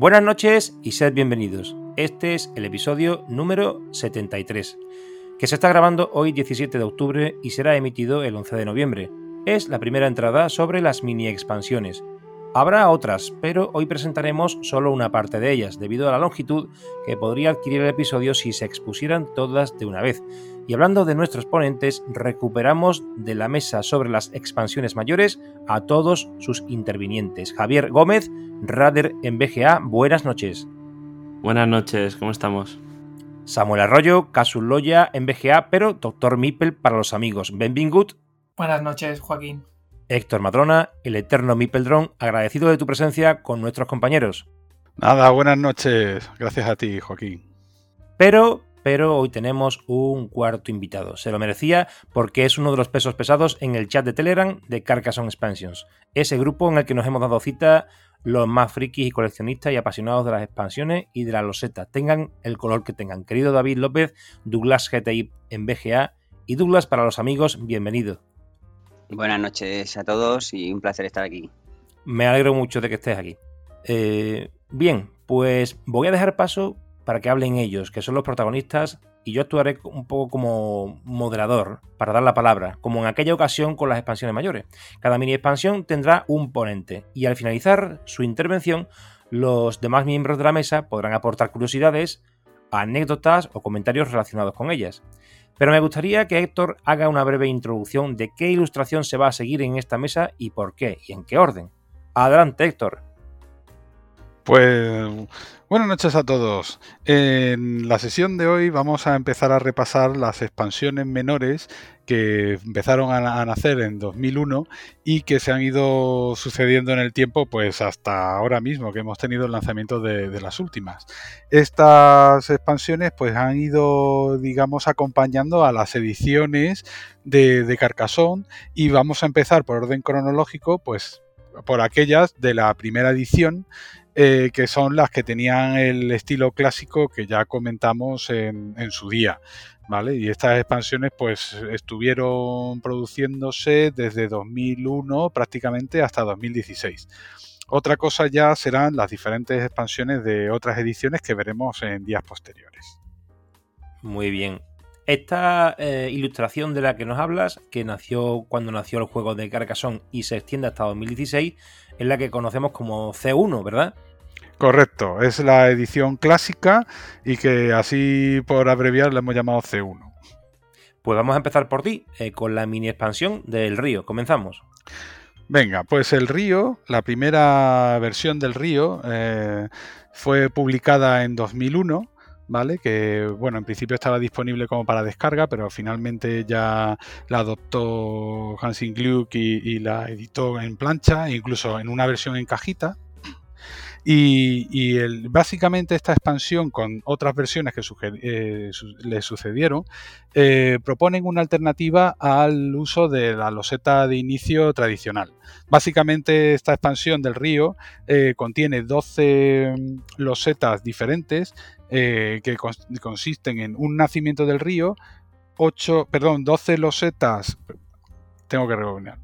Buenas noches y sed bienvenidos. Este es el episodio número 73, que se está grabando hoy 17 de octubre y será emitido el 11 de noviembre. Es la primera entrada sobre las mini expansiones. Habrá otras, pero hoy presentaremos solo una parte de ellas, debido a la longitud que podría adquirir el episodio si se expusieran todas de una vez. Y hablando de nuestros ponentes, recuperamos de la mesa sobre las expansiones mayores a todos sus intervinientes. Javier Gómez, Rader en BGA, buenas noches. Buenas noches, ¿cómo estamos? Samuel Arroyo, Casul Loya en BGA, pero Doctor Mipel para los amigos. Benvingut. Buenas noches, Joaquín. Héctor Madrona, el eterno Mipeldron, agradecido de tu presencia con nuestros compañeros. Nada, buenas noches. Gracias a ti, Joaquín. Pero pero hoy tenemos un cuarto invitado. Se lo merecía porque es uno de los pesos pesados en el chat de Telegram de Carcassonne Expansions, ese grupo en el que nos hemos dado cita los más frikis y coleccionistas y apasionados de las expansiones y de la loseta, tengan el color que tengan. Querido David López, Douglas GTI en BGA y Douglas para los amigos, bienvenido. Buenas noches a todos y un placer estar aquí. Me alegro mucho de que estés aquí. Eh, bien, pues voy a dejar paso para que hablen ellos, que son los protagonistas, y yo actuaré un poco como moderador para dar la palabra, como en aquella ocasión con las expansiones mayores. Cada mini expansión tendrá un ponente, y al finalizar su intervención, los demás miembros de la mesa podrán aportar curiosidades, anécdotas o comentarios relacionados con ellas. Pero me gustaría que Héctor haga una breve introducción de qué ilustración se va a seguir en esta mesa y por qué, y en qué orden. Adelante, Héctor. Pues buenas noches a todos. En la sesión de hoy vamos a empezar a repasar las expansiones menores que empezaron a, nacer en 2001 y que se han ido sucediendo en el tiempo pues hasta ahora mismo que hemos tenido el lanzamiento de, las últimas. Estas expansiones pues han ido digamos acompañando a las ediciones de, de Carcassonne y vamos a empezar por orden cronológico pues por aquellas de la primera edición eh, que son las que tenían el estilo clásico que ya comentamos en, su día. ¿Vale? Y estas expansiones pues estuvieron produciéndose desde 2001 prácticamente hasta 2016. Otra cosa ya serán las diferentes expansiones de otras ediciones que veremos en días posteriores. Muy bien. Esta eh, ilustración de la que nos hablas, que nació cuando nació el juego de Carcassonne y se extiende hasta 2016, es la que conocemos como C1, ¿verdad? Correcto, es la edición clásica y que así por abreviar la hemos llamado C1. Pues vamos a empezar por ti, eh, con la mini expansión del río. Comenzamos. Venga, pues el río, la primera versión del río eh, fue publicada en 2001. ¿Vale? Que, bueno, en principio estaba disponible como para descarga, pero finalmente ya la adoptó Hansing Gluck y, la editó en plancha, incluso en una versión en cajita, y, básicamente esta expansión con otras versiones que eh, le sucedieron eh, proponen una alternativa al uso de la loseta de inicio tradicional. Básicamente esta expansión del río eh, contiene 12 mm, losetas diferentes que consisten en un nacimiento del río, 8, perdón, 12 losetas, tengo que rebobinar,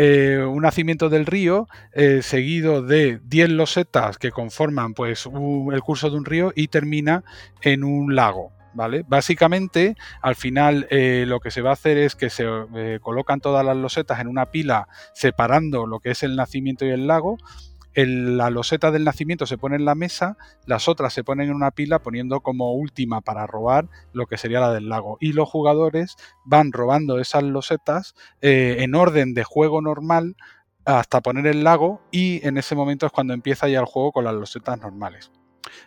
eh, un nacimiento del río eh, seguido de 10 losetas que conforman pues el curso de un río y termina en un lago. ¿Vale? Básicamente, al final eh, lo que se va a hacer es que se colocan todas las losetas en una pila separando lo que es el nacimiento y el lago la loseta del nacimiento se pone en la mesa, las otras se ponen en una pila poniendo como última para robar lo que sería la del lago. Y los jugadores van robando esas losetas eh, en orden de juego normal hasta poner el lago y en ese momento es cuando empieza ya el juego con las losetas normales.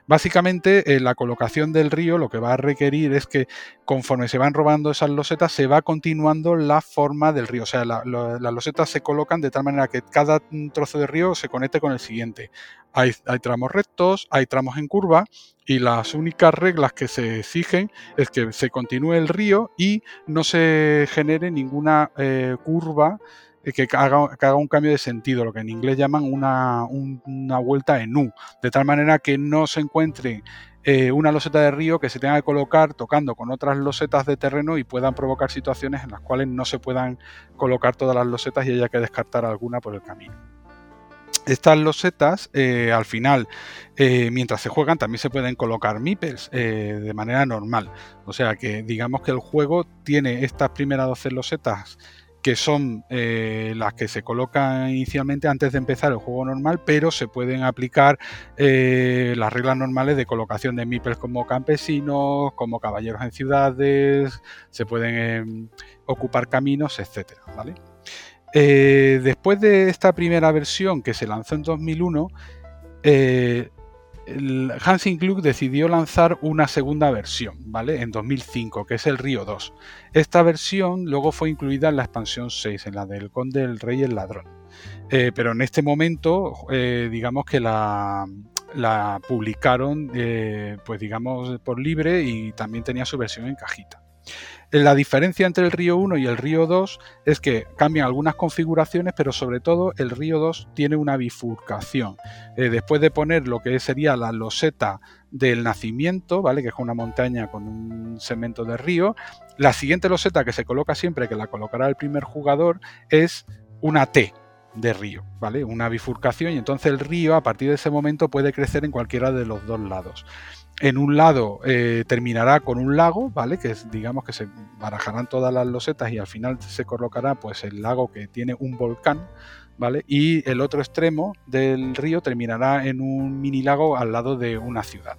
Básicamente, eh, la colocación del río lo que va a requerir es que conforme se van robando esas losetas, se va continuando la forma del río. O sea, las losetas se colocan de tal manera que cada trozo de río se conecte con el siguiente. Hay, tramos rectos, hay tramos en curva y las únicas reglas que se exigen es que se continúe el río y no se genere ninguna eh, curva eh, que haga, un cambio de sentido, lo que en inglés llaman una, vuelta en U, de tal manera que no se encuentre eh, una loseta de río que se tenga que colocar tocando con otras losetas de terreno y puedan provocar situaciones en las cuales no se puedan colocar todas las losetas y haya que descartar alguna por el camino. Estas losetas, eh, al final, mientras se juegan, también se pueden colocar meeples de manera normal. O sea que digamos que el juego tiene estas primeras 12 losetas que son eh, las que se colocan inicialmente antes de empezar el juego normal, pero se pueden aplicar eh, las reglas normales de colocación de meeples como campesinos, como caballeros en ciudades, se pueden em, ocupar caminos, etc. Eh, después de esta primera versión que se lanzó en 2001, Hansing Klug decidió lanzar una segunda versión, ¿vale? En 2005, que es el Río 2. Esta versión luego fue incluida en la expansión 6, en la del Conde, el Rey y el Ladrón. Eh, pero en este momento, eh, digamos que la, publicaron, eh, pues digamos, por libre y también tenía su versión en cajita. La diferencia entre el Río 1 y el Río 2 es que cambian algunas configuraciones, pero sobre todo el Río 2 tiene una bifurcación. Eh, después de poner lo que sería la loseta del nacimiento, ¿vale? Que es una montaña con un segmento de río, la siguiente loseta que se coloca siempre, que la colocará el primer jugador, es una T, de río, ¿vale? Una bifurcación y entonces el río a partir de ese momento puede crecer en cualquiera de los dos lados en un lado eh, terminará con un lago, ¿vale? Que digamos que se barajarán todas las losetas y al final se colocará pues el lago que tiene un volcán, ¿vale? Y el otro extremo del río terminará en un mini lago al lado de una ciudad.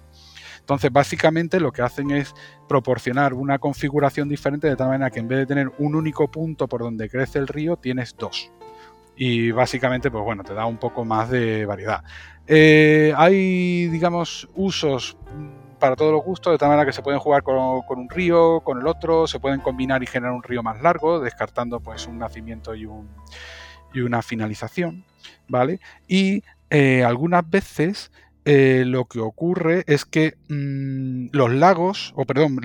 Entonces, básicamente lo que hacen es proporcionar una configuración diferente de tal manera que en vez de tener un único punto por donde crece el río, tienes dos. Y básicamente, pues bueno, te da un poco más de variedad. Eh, hay, digamos, usos para todos los gustos, de tal manera que se pueden jugar con, un río, con el otro, se pueden combinar y generar un río más largo, descartando pues un nacimiento y, un, y una finalización, ¿vale? Y eh, algunas veces eh, lo que ocurre es que mm, los lagos, o perdón,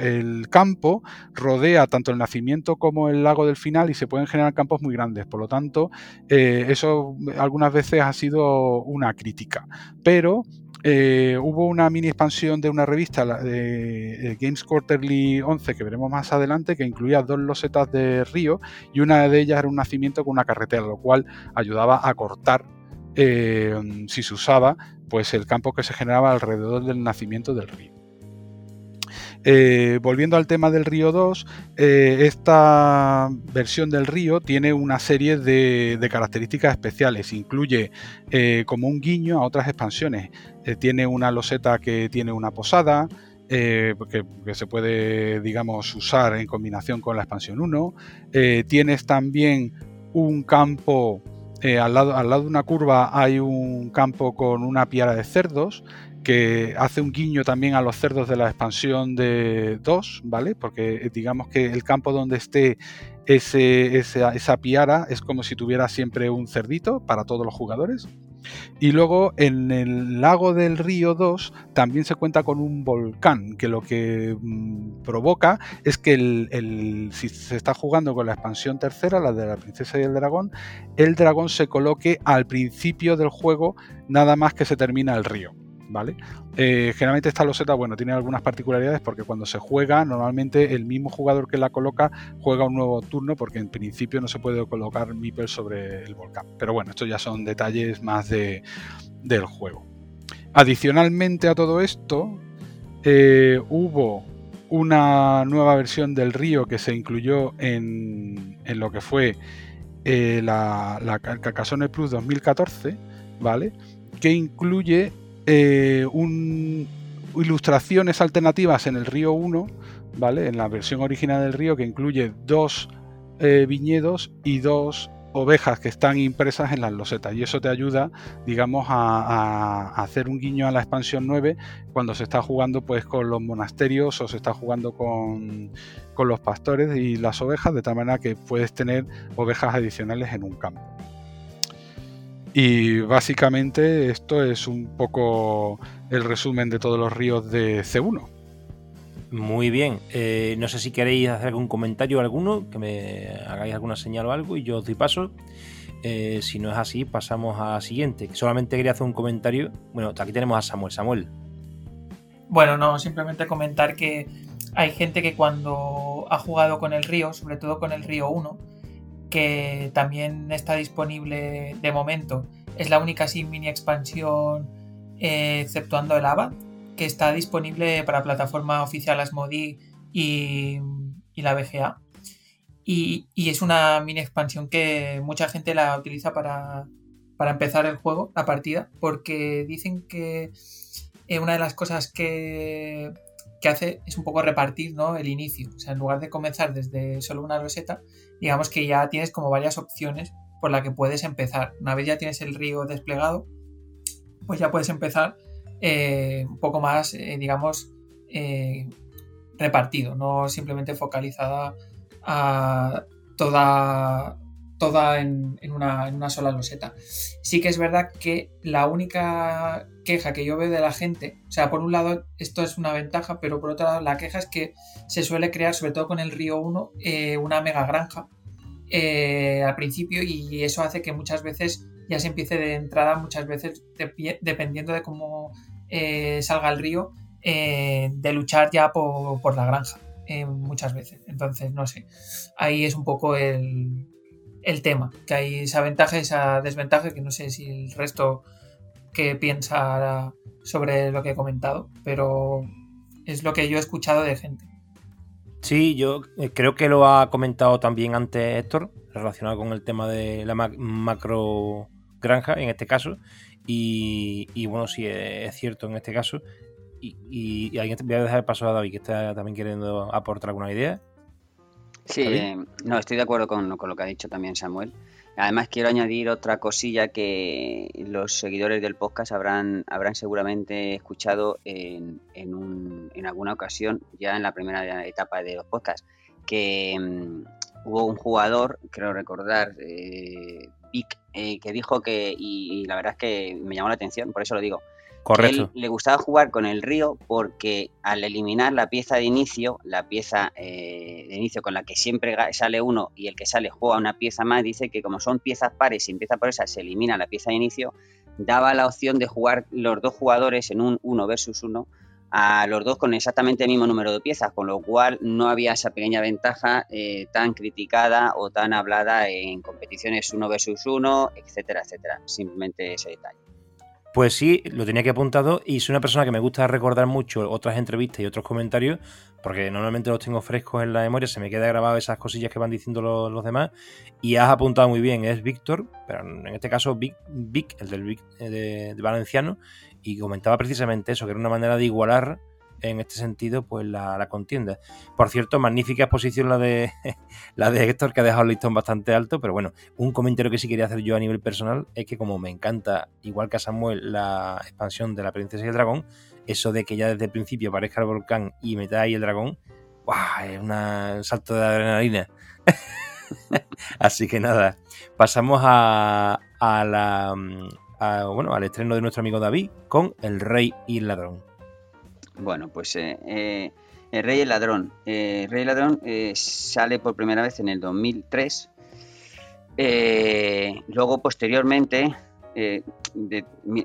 el campo rodea tanto el nacimiento como el lago del final y se pueden generar campos muy grandes. Por lo tanto, eh, eso algunas veces ha sido una crítica. Pero eh, hubo una mini expansión de una revista de Games Quarterly 11 que veremos más adelante que incluía dos losetas de río y una de ellas era un nacimiento con una carretera, lo cual ayudaba a cortar si se usaba, pues el campo que se generaba alrededor del nacimiento del río. Eh, volviendo al tema del río 2, eh, esta versión del río tiene una serie de, características especiales. Incluye como un guiño a otras expansiones. tiene una loseta que tiene una posada, que, se puede, digamos, usar en combinación con la expansión 1. tienes también un campo eh, al, lado, de una curva hay un campo con una piara de cerdos que hace un guiño también a los cerdos de la expansión de 2, ¿vale? Porque eh, digamos que el campo donde esté esa piara es como si tuviera siempre un cerdito para todos los jugadores. Y luego en el lago del río 2 también se cuenta con un volcán, que lo que mm, provoca es que el, si se está jugando con la expansión tercera, la de la princesa y el dragón, el dragón se coloque al principio del juego nada más que se termina el río. ¿Vale? Eh, generalmente esta loseta, bueno, tiene algunas particularidades porque cuando se juega, normalmente el mismo jugador que la coloca juega un nuevo turno porque en principio no se puede colocar Meeple sobre el volcán. Pero bueno, estos ya son detalles más de, del juego. Adicionalmente a todo esto, eh, hubo una nueva versión del río que se incluyó en, en lo que fue eh, la, la Plus 2014, ¿vale? Que incluye eh, ilustraciones alternativas en el río 1, ¿vale? En la versión original del río, que incluye dos eh, viñedos y dos ovejas que están impresas en las losetas y eso te ayuda digamos a, hacer un guiño a la expansión 9 cuando se está jugando pues con los monasterios o se está jugando con, con los pastores y las ovejas de tal manera que puedes tener ovejas adicionales en un campo y básicamente esto es un poco el resumen de todos los ríos de C1 muy bien. Eh, no sé si queréis hacer algún comentario alguno, que me hagáis alguna señal o algo y yo os doy paso. Eh, si no es así, pasamos a siguiente. Solamente quería hacer un comentario. Bueno, aquí tenemos a Samuel. Samuel. Bueno, no, simplemente comentar que hay gente que cuando ha jugado con el río, sobre todo con el río 1, que también está disponible de momento, es la única sin mini expansión eh, exceptuando el ABA, que está disponible para plataforma oficial Asmodi y, y la BGA. Y, es una mini expansión que mucha gente la utiliza para, empezar el juego, la partida, porque dicen que eh, una de las cosas que, que, hace es un poco repartir ¿no? el inicio. O sea, en lugar de comenzar desde solo una roseta, digamos que ya tienes como varias opciones por la que puedes empezar. Una vez ya tienes el río desplegado, pues ya puedes empezar eh, un poco más, eh, digamos, eh, repartido, no simplemente focalizada a toda, toda en, una, sola loseta. Sí que es verdad que la única queja que yo veo de la gente, o sea, por un lado esto es una ventaja, pero por otro lado la queja es que se suele crear, sobre todo con el Río 1, una mega granja al principio y eso hace que muchas veces ya se empiece de entrada muchas veces, dependiendo de cómo eh, salga el río, eh, de luchar ya por, la granja, eh, muchas veces. Entonces, no sé, ahí es un poco el, tema, que hay esa ventaja y esa desventaja, que no sé si el resto que piensa sobre lo que he comentado, pero es lo que yo he escuchado de gente. Sí, yo creo que lo ha comentado también antes Héctor, relacionado con el tema de la macro granja, en este caso. Y, bueno, sí, es cierto en este caso. Y, y, voy a dejar el paso a David, que está también queriendo aportar alguna idea. Sí, eh, no, estoy de acuerdo con, con, lo que ha dicho también Samuel. Además, quiero añadir otra cosilla que los seguidores del podcast habrán, habrán seguramente escuchado en, en, un, en alguna ocasión, ya en la primera etapa de los podcasts, que mm, hubo un jugador, creo recordar, eh, Vic, eh, que dijo que, y, la verdad es que me llamó la atención, por eso lo digo. Correcto. le gustaba jugar con el río porque al eliminar la pieza de inicio, la pieza eh, de inicio con la que siempre sale uno y el que sale juega una pieza más, dice que como son piezas pares y empieza por esa se elimina la pieza de inicio, daba la opción de jugar los dos jugadores en un uno versus uno a los dos con exactamente el mismo número de piezas, con lo cual no había esa pequeña ventaja eh, tan criticada o tan hablada en competiciones uno versus uno, etcétera, etcétera. Simplemente ese detalle. Pues sí, lo tenía que apuntado y soy una persona que me gusta recordar mucho otras entrevistas y otros comentarios, porque normalmente los tengo frescos en la memoria, se me queda grabado esas cosillas que van diciendo los, demás, y has apuntado muy bien, es Víctor, pero en este caso Vic, Vic el del Vic eh, de Valenciano, y comentaba precisamente eso, que era una manera de igualar en este sentido pues la, contienda. Por cierto, magnífica exposición la de la de Héctor, que ha dejado el listón bastante alto, pero bueno, un comentario que sí quería hacer yo a nivel personal es que como me encanta, igual que a Samuel, la expansión de la princesa y el dragón, eso de que ya desde el principio aparezca el volcán y metáis el dragón, es un salto de adrenalina. Así que nada, pasamos a, a la bueno, al estreno de nuestro amigo David con El Rey y el Ladrón. Bueno, pues eh, eh, El Rey y el Ladrón. Eh, el Rey y Ladrón sale por primera vez en el 2003. luego, posteriormente, eh,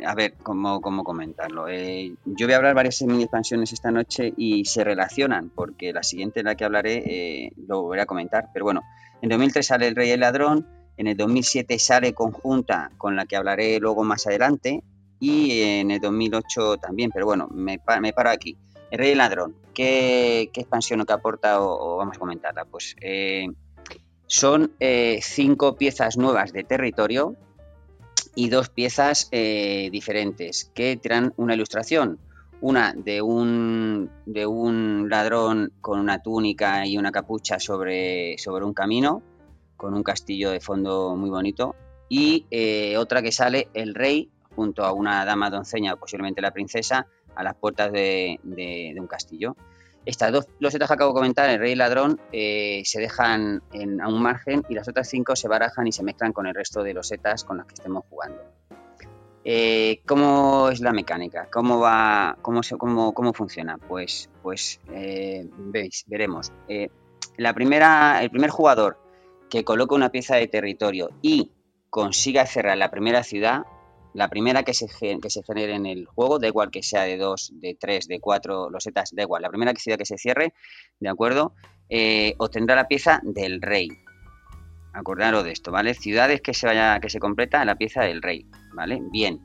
a ver, ¿cómo, cómo comentarlo? Eh, yo voy a hablar varias mini expansiones esta noche y se relacionan, porque la siguiente en la que hablaré eh, lo voy a comentar. Pero bueno, en 2003 sale El Rey y el Ladrón, en el 2007 sale conjunta con la que hablaré luego más adelante, y en el 2008 también, pero bueno, me, me paro aquí. El Rey Ladrón, ¿qué, qué expansión o qué aporta o, vamos a comentarla? Pues son cinco piezas nuevas de territorio y dos piezas eh, diferentes que traen una ilustración. Una de un, de un ladrón con una túnica y una capucha sobre, sobre un camino, con un castillo de fondo muy bonito. Y eh, otra que sale el rey junto a una dama doncella, posiblemente la princesa, a las puertas de un castillo. Estas dos losetas que acabo de comentar, el rey y ladrón, eh, se dejan en, a un margen y las otras cinco se barajan y se mezclan con el resto de losetas con las que estemos jugando. Eh, ¿Cómo es la mecánica? ¿Cómo va? ¿Cómo, cómo, cómo funciona? Pues, pues eh, veis, veremos. la primera, el primer jugador que coloque una pieza de territorio y consiga cerrar la primera ciudad, la primera que se, que se genere en el juego, da igual que sea de 2, de 3, de 4 losetas, da igual. La primera ciudad que se cierre, ¿de acuerdo? Eh, obtendrá la pieza del rey. Acordaros de esto, ¿vale? Ciudades que se vaya, que se completa la pieza del rey, ¿vale? Bien.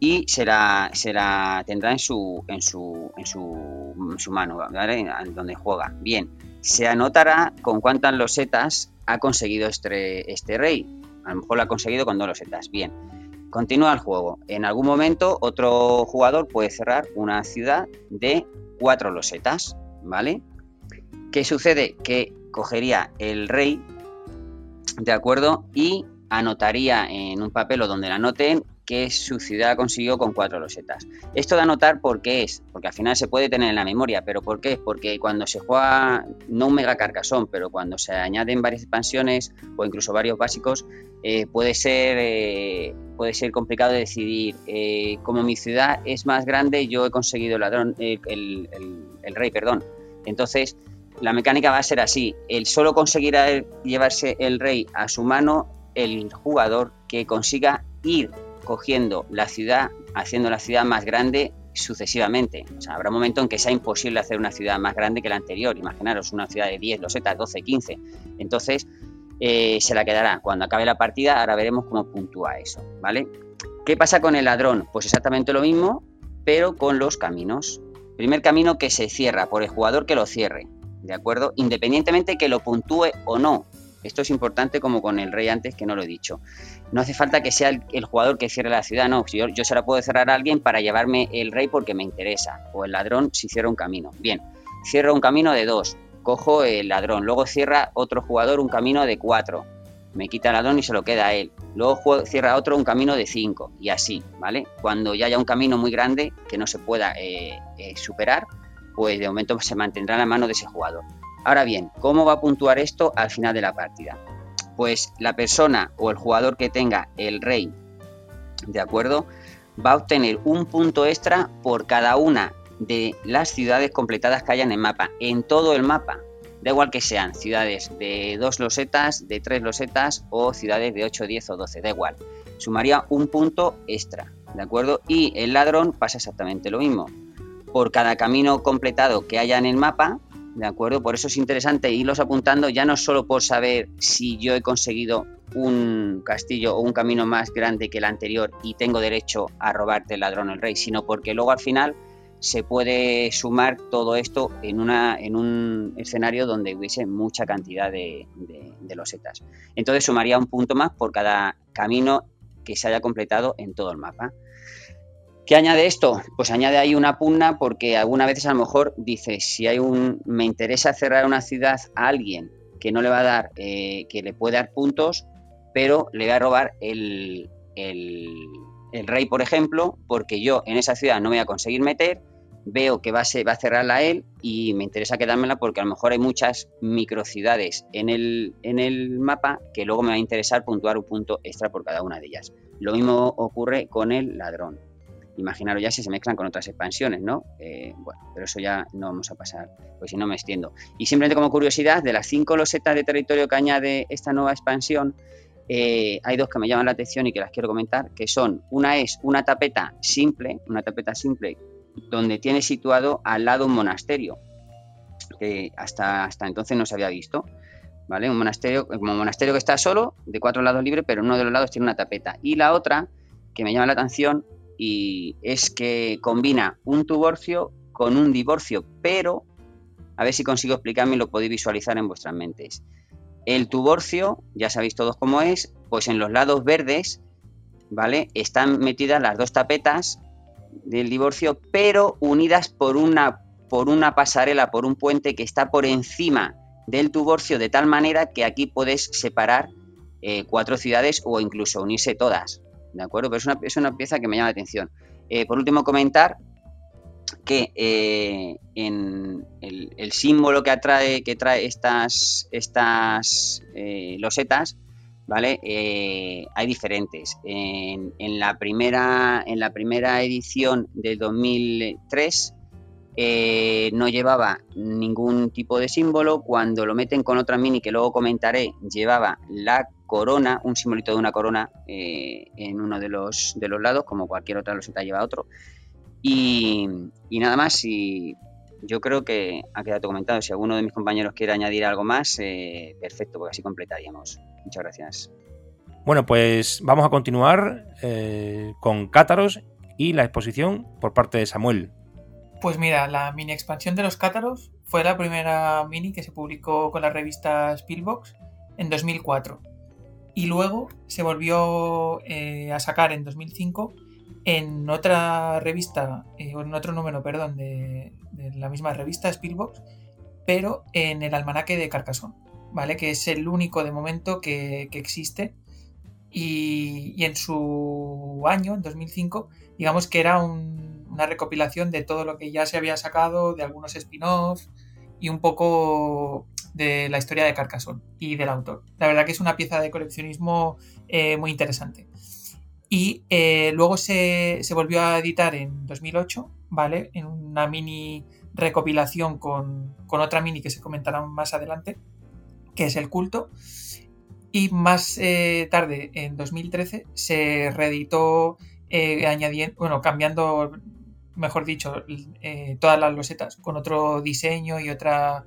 Y se la, se la tendrá en su, en su, en su, mano, ¿vale? Donde juega. Bien. Se anotará con cuántas losetas ha conseguido este, este rey. A lo mejor lo ha conseguido con dos losetas. Bien Continúa el juego. En algún momento otro jugador puede cerrar una ciudad de cuatro losetas, ¿vale? ¿Qué sucede? Que cogería el rey, ¿de acuerdo? Y anotaría en un papel o donde la anoten que su ciudad consiguió con cuatro losetas. Esto de anotar por qué es, porque al final se puede tener en la memoria, pero ¿por qué? Porque cuando se juega, no un mega carcasón, pero cuando se añaden varias expansiones o incluso varios básicos, eh, puede, ser, eh, puede ser complicado decidir. Eh, como mi ciudad es más grande, yo he conseguido el ladrón, el, rey, perdón. Entonces, la mecánica va a ser así. El solo conseguirá llevarse el rey a su mano el jugador que consiga ir cogiendo la ciudad, haciendo la ciudad más grande sucesivamente. O sea, habrá un momento en que sea imposible hacer una ciudad más grande que la anterior. Imaginaros una ciudad de 10 losetas, 12, 15. Entonces, eh, se la quedará. Cuando acabe la partida, ahora veremos cómo puntúa eso, ¿vale? ¿Qué pasa con el ladrón? Pues exactamente lo mismo, pero con los caminos. Primer camino que se cierra por el jugador que lo cierre, ¿de acuerdo? Independientemente que lo puntúe o no. Esto es importante como con el rey antes que no lo he dicho. No hace falta que sea el, jugador que cierre la ciudad, no. Yo, yo se la puedo cerrar a alguien para llevarme el rey porque me interesa. O el ladrón si cierra un camino. Bien, cierro un camino de dos. Cojo el ladrón. Luego cierra otro jugador un camino de cuatro. Me quita el ladrón y se lo queda a él. Luego cierra otro un camino de cinco. Y así, ¿vale? Cuando ya haya un camino muy grande que no se pueda eh, eh, superar, pues de momento se mantendrá en la mano de ese jugador. Ahora bien, ¿cómo va a puntuar esto al final de la partida? Pues la persona o el jugador que tenga el rey, ¿de acuerdo? Va a obtener un punto extra por cada una de las ciudades completadas que haya en mapa, en todo el mapa. Da igual que sean ciudades de dos losetas, de tres losetas o ciudades de 8, 10 o 12, da igual. Sumaría un punto extra, ¿de acuerdo? Y el ladrón pasa exactamente lo mismo. Por cada camino completado que haya en el mapa, ¿de acuerdo? Por eso es interesante irlos apuntando ya no solo por saber si yo he conseguido un castillo o un camino más grande que el anterior y tengo derecho a robarte el ladrón el rey, sino porque luego al final se puede sumar todo esto en, una, en un escenario donde hubiese mucha cantidad de, de, de losetas. Entonces sumaría un punto más por cada camino que se haya completado en todo el mapa. ¿Qué añade esto? Pues añade ahí una pugna porque algunas veces a lo mejor dice, si hay un, me interesa cerrar una ciudad a alguien que no le va a dar, eh, que le puede dar puntos, pero le va a robar el, el, rey, por ejemplo, porque yo en esa ciudad no me voy a conseguir meter, veo que va a, va a cerrarla a él y me interesa quedármela porque a lo mejor hay muchas microciudades en el, en el mapa que luego me va a interesar puntuar un punto extra por cada una de ellas. Lo mismo ocurre con el ladrón imaginaros ya si se mezclan con otras expansiones, ¿no? Eh, bueno, pero eso ya no vamos a pasar, pues si no me extiendo. Y simplemente como curiosidad, de las cinco losetas de territorio que añade esta nueva expansión, eh, hay dos que me llaman la atención y que las quiero comentar, que son, una es una tapeta simple, una tapeta simple, donde tiene situado al lado un monasterio, que hasta, hasta entonces no se había visto. ¿Vale? Un monasterio, como un monasterio que está solo, de cuatro lados libre, pero uno de los lados tiene una tapeta. Y la otra, que me llama la atención, y es que combina un divorcio con un divorcio, pero a ver si consigo explicarme y lo podéis visualizar en vuestras mentes. El tuborcio, ya sabéis todos cómo es, pues en los lados verdes, ¿vale? Están metidas las dos tapetas del divorcio, pero unidas por una, por una pasarela, por un puente que está por encima del tuborcio, de tal manera que aquí puedes separar eh, cuatro ciudades o incluso unirse todas. ¿De acuerdo? Pero es una, es una pieza que me llama la atención. Eh, por último, comentar que eh, en el, símbolo que atrae, que trae estas, estas eh, losetas, ¿vale? Hay diferentes. En, la primera, en la primera edición del 2003 no llevaba ningún tipo de símbolo. Cuando lo meten con otra mini, que luego comentaré, llevaba la corona, un simbolito de una corona en uno de los, de los lados, como cualquier otra loseta lleva otro. Y, nada más, y yo creo que ha quedado comentado. Si alguno de mis compañeros quiere añadir algo más, eh, perfecto, porque así completaríamos. Muchas gracias. Bueno, pues vamos a continuar eh, con Cátaros y la exposición por parte de Samuel. Pues mira, la mini expansión de los Cátaros fue la primera mini que se publicó con la revista Spielbox en 2004. Y luego se volvió eh, a sacar en 2005 en otra revista, eh, en otro número, perdón, de, la misma revista, Spielbox, pero en el almanaque de Carcassonne, ¿vale? Que es el único de momento que, existe. Y, en su año, en 2005, digamos que era una recopilación de todo lo que ya se había sacado, de algunos spin-offs y un poco de la historia de Carcassonne y del autor. La verdad que es una pieza de coleccionismo eh, muy interesante. Y eh, luego se, volvió a editar en 2008, ¿vale? En una mini recopilación con, otra mini que se comentará más adelante, que es El Culto. Y más eh, tarde, en 2013, se reeditó añadiendo, bueno, cambiando, mejor dicho, todas las losetas con otro diseño y otra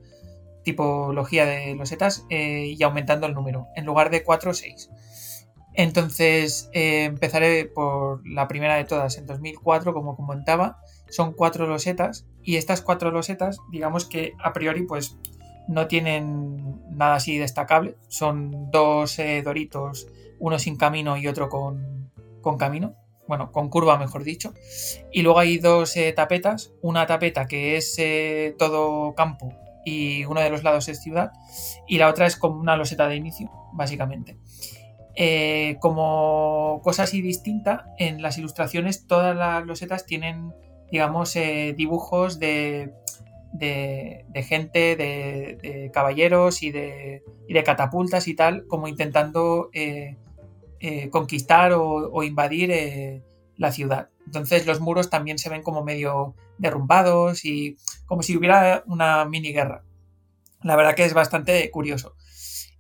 tipología de losetas y aumentando el número. En lugar de 4, 6. Entonces eh, empezaré por la primera de todas en 2004, como comentaba. Son cuatro losetas y estas cuatro losetas, digamos que a priori pues no tienen nada así destacable. Son dos eh, doritos, uno sin camino y otro con, camino. Bueno, con curva mejor dicho. Y luego hay dos eh, tapetas. Una tapeta que es todo campo y uno de los lados es ciudad. Y la otra es como una loseta de inicio, básicamente. Eh, como cosa así distinta, en las ilustraciones todas las losetas tienen, digamos, eh, dibujos de, de, gente, de, caballeros y de, catapultas y tal, como intentando eh, conquistar o, invadir la ciudad. Entonces los muros también se ven como medio derrumbados y como si hubiera una mini guerra. La verdad que es bastante curioso.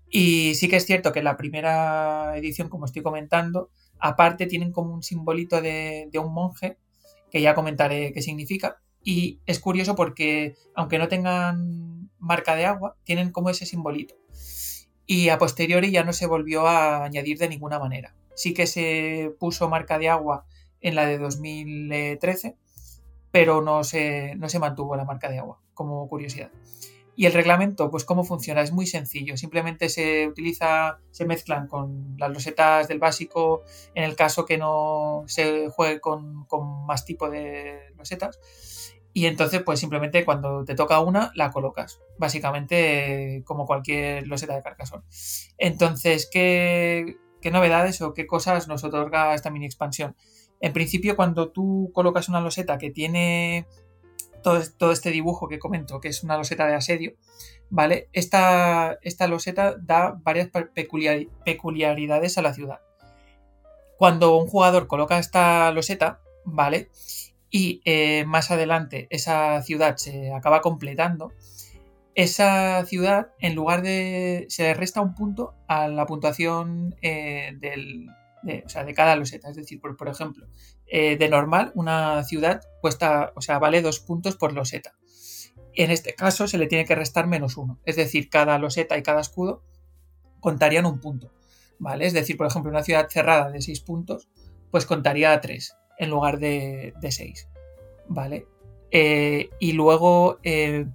Y sí que es cierto que la primera edición, como estoy comentando, aparte tienen como un simbolito de, un monje, que ya comentaré qué significa. Y es curioso porque, aunque no tengan marca de agua, tienen como ese simbolito. Y a posteriori ya no se volvió a añadir de ninguna manera. Sí que se puso marca de agua en la de 2013, pero no se, no se mantuvo la marca de agua, como curiosidad. Y el reglamento, pues cómo funciona, es muy sencillo. Simplemente se utiliza, se mezclan con las losetas del básico en el caso que no se juegue con, más tipo de losetas. Y entonces, pues simplemente cuando te toca una, la colocas. Básicamente como cualquier loseta de Carcassonne. Entonces, ¿qué, ¿qué novedades o qué cosas nos otorga esta mini expansión? En principio, cuando tú colocas una loseta que tiene todo, este dibujo que comento, que es una loseta de asedio, ¿vale? Esta, esta loseta da varias peculiaridades a la ciudad. Cuando un jugador coloca esta loseta, ¿vale? Y eh, más adelante esa ciudad se acaba completando, esa ciudad, en lugar de. se le resta un punto a la puntuación eh, del, de, o sea, de cada loseta. Es decir, por, ejemplo, eh, de normal, una ciudad cuesta, o sea, vale dos puntos por loseta. En este caso se le tiene que restar menos uno. Es decir, cada loseta y cada escudo contarían un punto. ¿Vale? Es decir, por ejemplo, una ciudad cerrada de seis puntos, pues contaría tres en lugar de, de seis. ¿Vale? Eh, y luego, eh,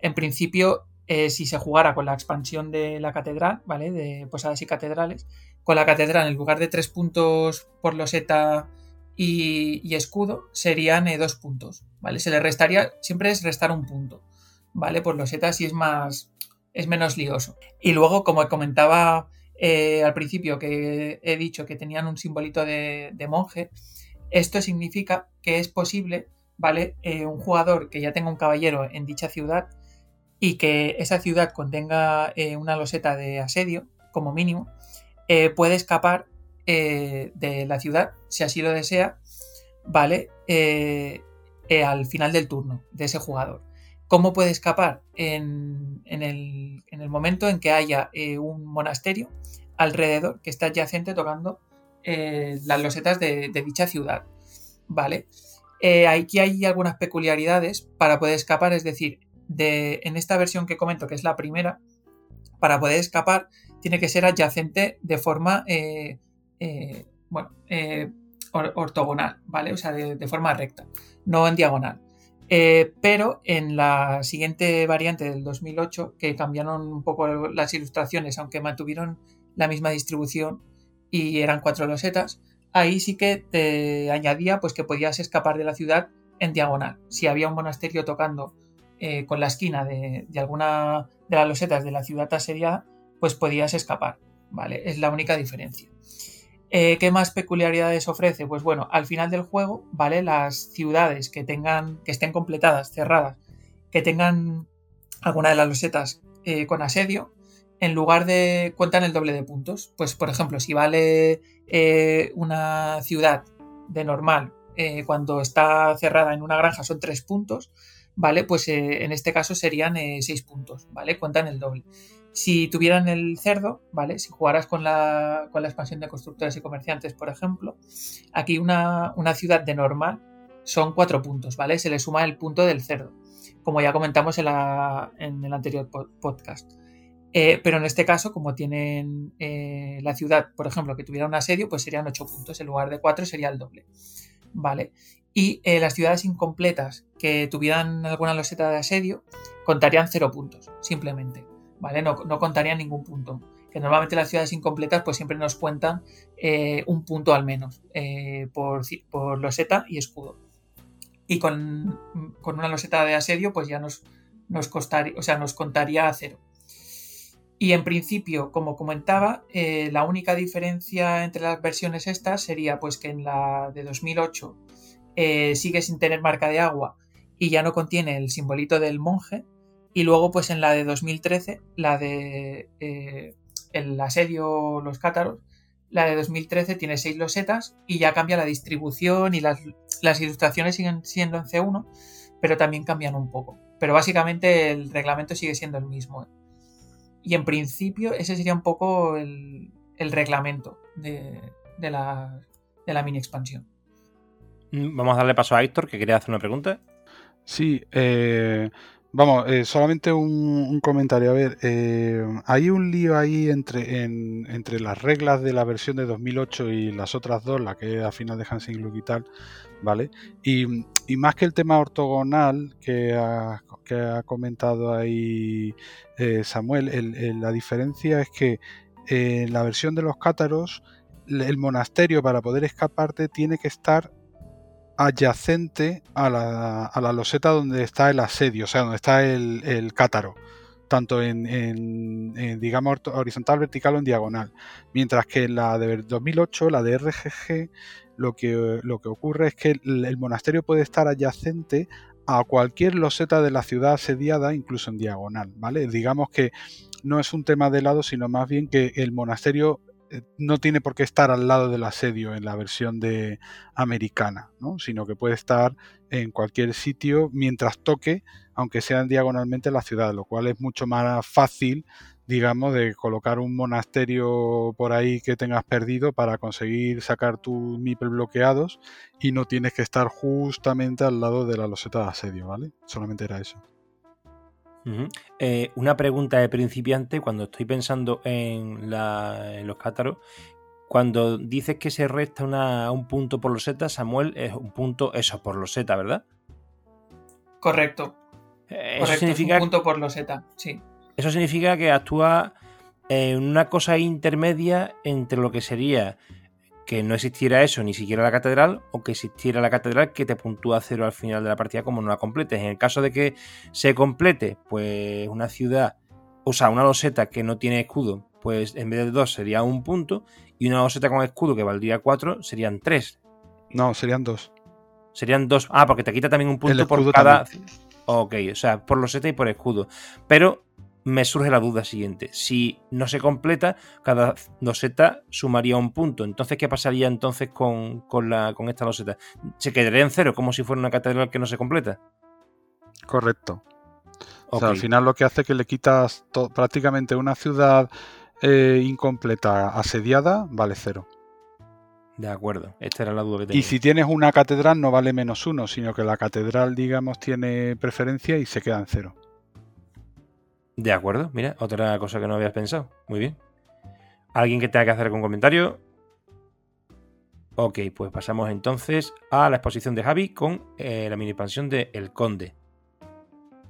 en principio, eh, si se jugara con la expansión de la catedral, ¿vale? De posadas y catedrales, con la catedral en lugar de tres puntos por loseta y, y escudo, serían dos puntos, ¿vale? Se le restaría, siempre es restar un punto, ¿vale? Por loseta si es más, es menos lioso. Y luego, como comentaba al principio, que he dicho que tenían un simbolito de monje, esto significa que es posible ¿vale? Eh, un jugador que ya tenga un caballero en dicha ciudad y que esa ciudad contenga eh, una loseta de asedio, como mínimo, eh, puede escapar de la ciudad, si así lo desea, ¿vale? al final del turno de ese jugador. ¿Cómo puede escapar? En, el, momento en que haya un monasterio alrededor que está adyacente tocando las losetas de, dicha ciudad, ¿vale? Eh, aquí hay algunas peculiaridades para poder escapar, es decir, de, en esta versión que comento, que es la primera, para poder escapar tiene que ser adyacente de forma, eh, eh, bueno, ortogonal, ¿vale? O sea, de, forma recta, no en diagonal. pero en la siguiente variante del 2008, que cambiaron un poco las ilustraciones, aunque mantuvieron la misma distribución y eran cuatro losetas, ahí sí que te añadía pues que podías escapar de la ciudad en diagonal. Si había un monasterio tocando eh, con la esquina de, alguna de las losetas de la ciudad asediada, pues podías escapar, ¿vale? Es la única diferencia. Eh, ¿Qué más peculiaridades ofrece? Pues bueno, al final del juego, ¿vale? Las ciudades que tengan, que estén completadas, cerradas, que tengan alguna de las losetas eh, con asedio, en lugar de cuentan el doble de puntos. Pues, por ejemplo, si vale eh, una ciudad de normal eh, cuando está cerrada en una granja son tres puntos, ¿vale? Pues eh, en este caso serían seis puntos, ¿vale? Cuentan el doble. Si tuvieran el cerdo, ¿vale? Si jugaras con la, con la expansión de constructores y comerciantes, por ejemplo, aquí una, una ciudad de normal son cuatro puntos, ¿vale? Se le suma el punto del cerdo, como ya comentamos en, la, en el anterior podcast. Eh, pero en este caso, como tienen eh, la ciudad, por ejemplo, que tuviera un asedio, pues serían 8 puntos. En lugar de 4 sería el doble. ¿Vale? Y eh, las ciudades incompletas que tuvieran alguna loseta de asedio contarían 0 puntos, simplemente. ¿Vale? No, contarían ningún punto. Que normalmente las ciudades incompletas, pues siempre nos cuentan un punto al menos por, por, loseta y escudo. Y con, una loseta de asedio, pues ya nos, nos costaría, o sea, nos contaría a cero. Y en principio, como comentaba, eh, la única diferencia entre las versiones estas sería pues que en la de 2008 eh, sigue sin tener marca de agua y ya no contiene el simbolito del monje. Y luego pues en la de 2013, la de eh, el asedio los cátaros, la de 2013 tiene seis losetas y ya cambia la distribución y las, las ilustraciones siguen siendo en C1, pero también cambian un poco. Pero básicamente el reglamento sigue siendo el mismo. Y en principio ese sería un poco el, reglamento de, la, mini expansión. Mm, vamos a darle paso a Héctor, que quería hacer una pregunta. Sí, eh, vamos, eh, solamente un, comentario. A ver, eh, hay un lío ahí entre, entre las reglas de la versión de 2008 y las otras dos, la que a final de Hansing Look y tal, Y, más que el tema ortogonal que ha, comentado ahí eh, Samuel, la diferencia es que en la versión de los cátaros, el monasterio para poder escaparte tiene que estar adyacente a la, a la loseta donde está el asedio, o sea, donde está el, cátaro tanto en, digamos horizontal, vertical o en diagonal. Mientras que la de 2008, la de RGG, lo que, lo que ocurre es que el, monasterio puede estar adyacente a cualquier loseta de la ciudad asediada, incluso en diagonal, ¿vale? Digamos que no es un tema de lado, sino más bien que el monasterio eh, no tiene por qué estar al lado del asedio en la versión de americana, ¿no? sino que puede estar en cualquier sitio mientras toque, aunque sean diagonalmente la ciudad, lo cual es mucho más fácil, digamos, de colocar un monasterio por ahí que tengas perdido para conseguir sacar tus MIPEL bloqueados y no tienes que estar justamente al lado de la loseta de asedio, ¿vale? Solamente era eso. Eh, una pregunta de principiante, cuando estoy pensando en, los cátaros, cuando dices que se resta un punto por loseta, Samuel, es un punto eso, por loseta, ¿verdad? Correcto. Eh, eso significa, un punto por loseta, sí. Eso significa que actúa en una cosa intermedia entre lo que sería que no existiera eso, ni siquiera la catedral, o que existiera la catedral que te puntúa cero al final de la partida como no la completes. En el caso de que se complete, pues una ciudad, o sea, una loseta que no tiene escudo, pues en vez de dos sería un punto, y una loseta con escudo que valdría cuatro serían tres. No, serían dos. Serían dos. Ah, porque te quita también un punto por cada. Ok, o sea, por loseta y por escudo. Pero me surge la duda siguiente. Si no se completa, cada loseta sumaría un punto. Entonces, ¿qué pasaría entonces con, la, con esta loseta? ¿Se quedaría en cero como si fuera una catedral que no se completa? Correcto. O sea, al final lo que hace es que le quitas prácticamente una ciudad eh, incompleta, asediada, vale cero. De acuerdo, esta era la duda que tenía. Y si tienes una catedral no vale menos uno, sino que la catedral, digamos, tiene preferencia y se queda en cero. De acuerdo, mira, otra cosa que no habías pensado. Muy bien. ¿Alguien que tenga que hacer algún comentario? Ok, pues pasamos entonces a la exposición de Javi con eh, la mini expansión de El Conde.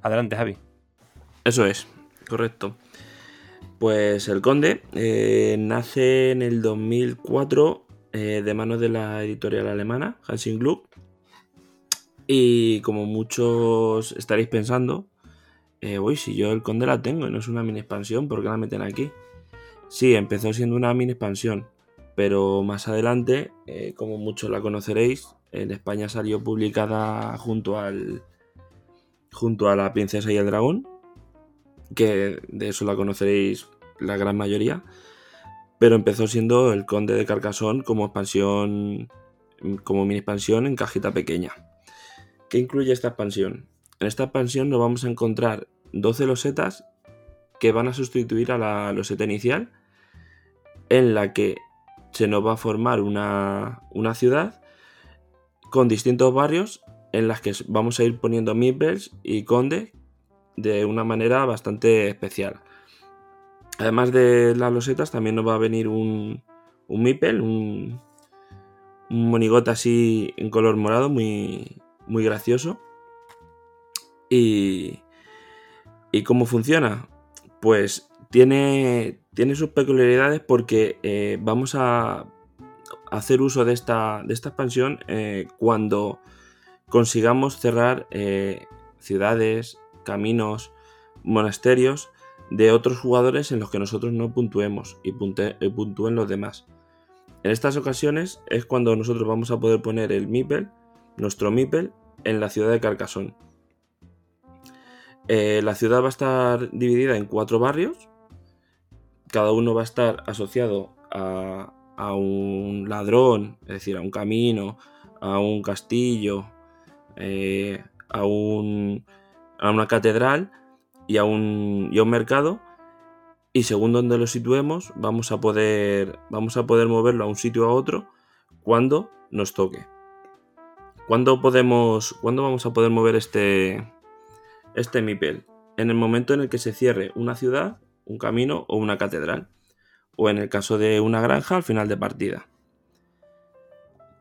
Adelante, Javi. Eso es, correcto. Pues El Conde eh, nace en el 2004 eh, de manos de la editorial alemana, Hansing Gluck. Y como muchos estaréis pensando, eh, uy, si yo el conde la tengo y no es una mini expansión, ¿por qué la meten aquí? Sí, empezó siendo una mini expansión, pero más adelante, eh, como muchos la conoceréis, en España salió publicada junto al junto a la princesa y el dragón, que de eso la conoceréis la gran mayoría, pero empezó siendo el conde de Carcassonne como expansión como mini expansión en cajita pequeña. ¿Qué incluye esta expansión? En esta expansión nos vamos a encontrar 12 losetas que van a sustituir a la loseta inicial, en la que se nos va a formar una, ciudad con distintos barrios en las que vamos a ir poniendo meeples y conde de una manera bastante especial. Además de las losetas, también nos va a venir un, un meeple, un, un monigote así en color morado, muy, muy gracioso. Y, ¿Y cómo funciona? Pues tiene, tiene sus peculiaridades porque eh, vamos a hacer uso de esta, de esta expansión eh, cuando consigamos cerrar eh, ciudades, caminos, monasterios de otros jugadores en los que nosotros no puntuemos y, puntúen los demás. En estas ocasiones es cuando nosotros vamos a poder poner el Mipel, nuestro Mipel, en la ciudad de Carcassonne. Eh, la ciudad va a estar dividida en cuatro barrios. Cada uno va a estar asociado a, un ladrón, es decir, a un camino, a un castillo, eh, a, un, una catedral y a un, y un mercado. Y según donde lo situemos, vamos a, poder, vamos a poder moverlo a un sitio a otro cuando nos toque. ¿Cuándo, podemos, ¿Cuándo vamos a poder mover este, este MIPEL en el momento en el que se cierre una ciudad, un camino o una catedral, o en el caso de una granja al final de partida.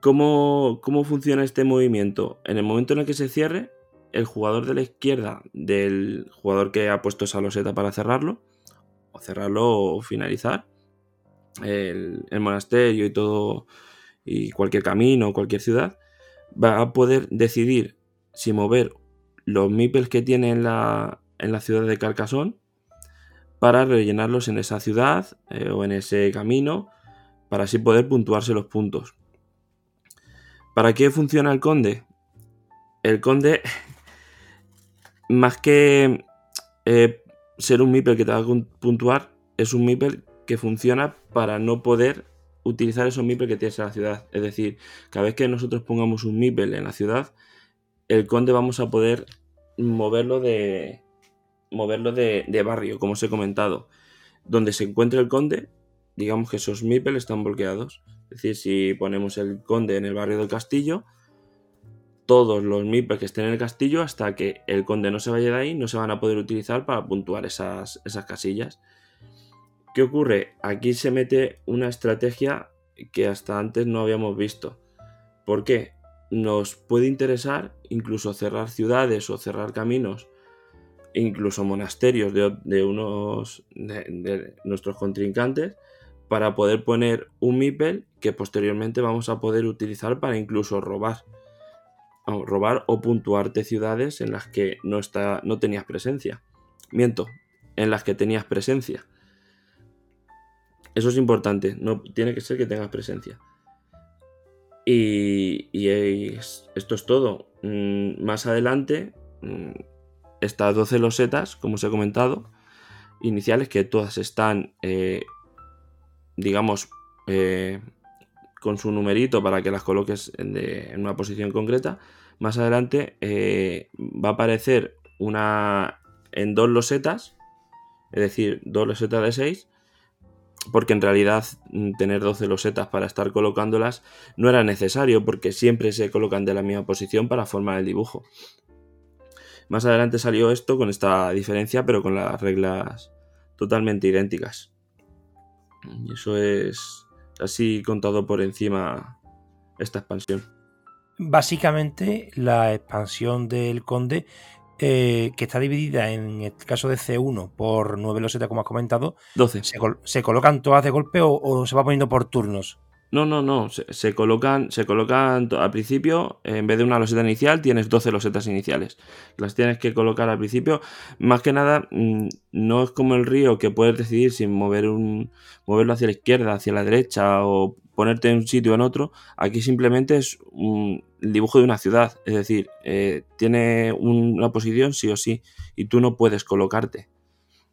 ¿Cómo, ¿Cómo, funciona este movimiento? En el momento en el que se cierre, el jugador de la izquierda del jugador que ha puesto esa loseta para cerrarlo, o cerrarlo o finalizar, el, el monasterio y todo, y cualquier camino cualquier ciudad, va a poder decidir si mover los meeples que tiene en la, ciudad de Carcassonne para rellenarlos en esa ciudad eh, o en ese camino para así poder puntuarse los puntos. ¿Para qué funciona el conde? El conde, más que eh, ser un meeple que te va a puntuar, es un meeple que funciona para no poder utilizar esos MIPEL que tienes en la ciudad. Es decir, cada vez que nosotros pongamos un MIPEL en la ciudad, el conde vamos a poder moverlo de moverlo de, barrio, como os he comentado. Donde se encuentre el conde, digamos que esos MIPEL están bloqueados. Es decir, si ponemos el conde en el barrio del castillo, todos los MIPEL que estén en el castillo, hasta que el conde no se vaya de ahí, no se van a poder utilizar para puntuar esas, esas casillas. ¿Qué ocurre? Aquí se mete una estrategia que hasta antes no habíamos visto. ¿Por qué? Nos puede interesar incluso cerrar ciudades o cerrar caminos, incluso monasterios de, unos de, nuestros contrincantes, para poder poner un MIPEL que posteriormente vamos a poder utilizar para incluso robar. robar o puntuarte ciudades en las que no, está, no tenías presencia. Miento, en las que tenías presencia. Eso es importante, no tiene que ser que tengas presencia. Y, esto es todo. Mm, más adelante, mm, estas 12 losetas, como os he comentado, iniciales, que todas están, eh, digamos, eh, con su numerito para que las coloques en, una posición concreta. Más adelante eh, va a aparecer una en dos losetas, es decir, dos losetas de 6, porque en realidad mm, tener 12 losetas para estar colocándolas no era necesario porque siempre se colocan de la misma posición para formar el dibujo. Más adelante salió esto con esta diferencia pero con las reglas totalmente idénticas. Y eso es así contado por encima esta expansión. Básicamente la expansión del conde eh, que está dividida en el caso de C1 por 9 losetas, como has comentado. 12. ¿Se, colocan todas de golpe o, se va poniendo por turnos? No, no, no. Se, colocan, se colocan al principio, en vez de una loseta inicial, tienes 12 losetas iniciales. Las tienes que colocar al principio. Más que nada, mm, no es como el río que puedes decidir si mover un, moverlo hacia la izquierda, hacia la derecha o ponerte en un sitio o en otro. Aquí simplemente es un el dibujo de una ciudad, es decir, eh, tiene una posición sí o sí y tú no puedes colocarte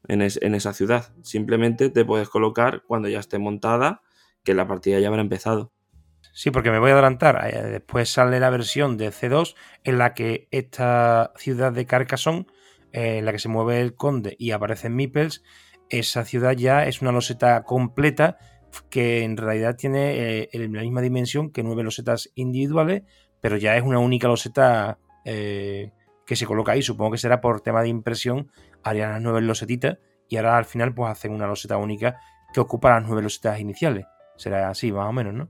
en, esa ciudad, simplemente te puedes colocar cuando ya esté montada, que la partida ya habrá empezado. Sí, porque me voy a adelantar. Eh, después sale la versión de C2 en la que esta ciudad de Carcassonne, eh, en la que se mueve el conde y aparecen Meeples, esa ciudad ya es una loseta completa que en realidad tiene la misma dimensión que nueve losetas individuales, pero ya es una única loseta eh, que se coloca ahí. Supongo que será por tema de impresión, harían las nueve losetitas y ahora al final pues hacen una loseta única que ocupa las nueve losetas iniciales. Será así, más o menos, ¿no?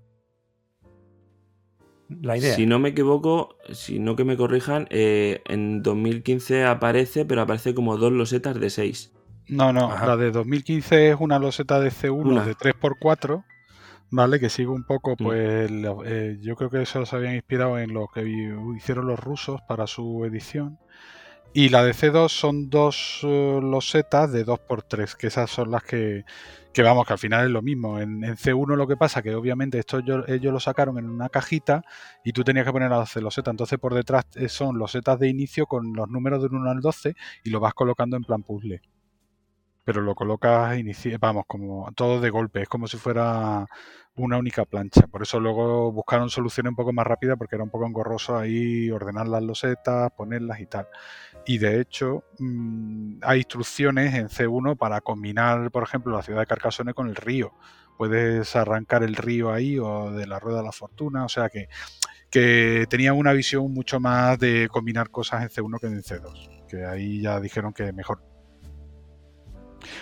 La idea. Si no me equivoco, si no que me corrijan, eh, en 2015 aparece, pero aparece como dos losetas de seis. No, no, la de 2015 es una loseta de C1 de 3x4 ¿vale? Que sigue un poco, mm. pues eh, yo creo que eso se habían inspirado en lo que hicieron los rusos para su edición. Y la de C2 son dos uh, losetas de 2x3, que esas son las que, que, vamos, que al final es lo mismo. En, C1 lo que pasa que obviamente esto ellos, lo sacaron en una cajita y tú tenías que poner las 12 losetas. Entonces por detrás eh, son losetas de inicio con los números del 1 al 12 y lo vas colocando en plan puzzle pero lo colocas, vamos, como todo de golpe, es como si fuera una única plancha. Por eso luego buscaron soluciones un poco más rápidas porque era un poco engorroso ahí ordenar las losetas, ponerlas y tal. Y de hecho mm, hay instrucciones en C1 para combinar, por ejemplo, la ciudad de Carcassonne con el río. Puedes arrancar el río ahí o de la rueda de la fortuna, o sea que, que tenía una visión mucho más de combinar cosas en C1 que en C2, que ahí ya dijeron que mejor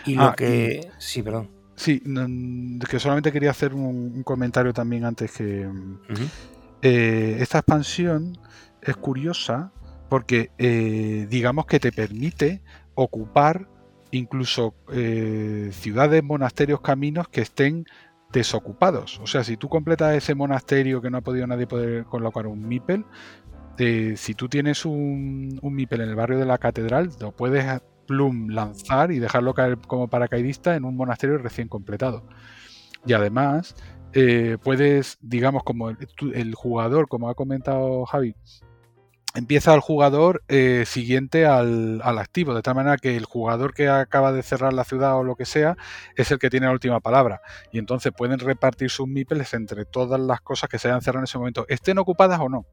y lo ah, que. Sí, perdón. Sí, que solamente quería hacer un, comentario también antes que. Eh, esta expansión es curiosa porque, eh, digamos que te permite ocupar incluso eh, ciudades, monasterios, caminos que estén desocupados. O sea, si tú completas ese monasterio que no ha podido nadie poder colocar un MIPEL, si tú tienes un, un MIPEL en el barrio de la catedral, lo puedes Plum lanzar y dejarlo caer como paracaidista en un monasterio recién completado. Y además, eh, puedes, digamos, como el, jugador, como ha comentado Javi, empieza el jugador eh, siguiente al, activo, de tal manera que el jugador que acaba de cerrar la ciudad o lo que sea es el que tiene la última palabra. Y entonces pueden repartir sus meeples entre todas las cosas que se hayan cerrado en ese momento, estén ocupadas o no.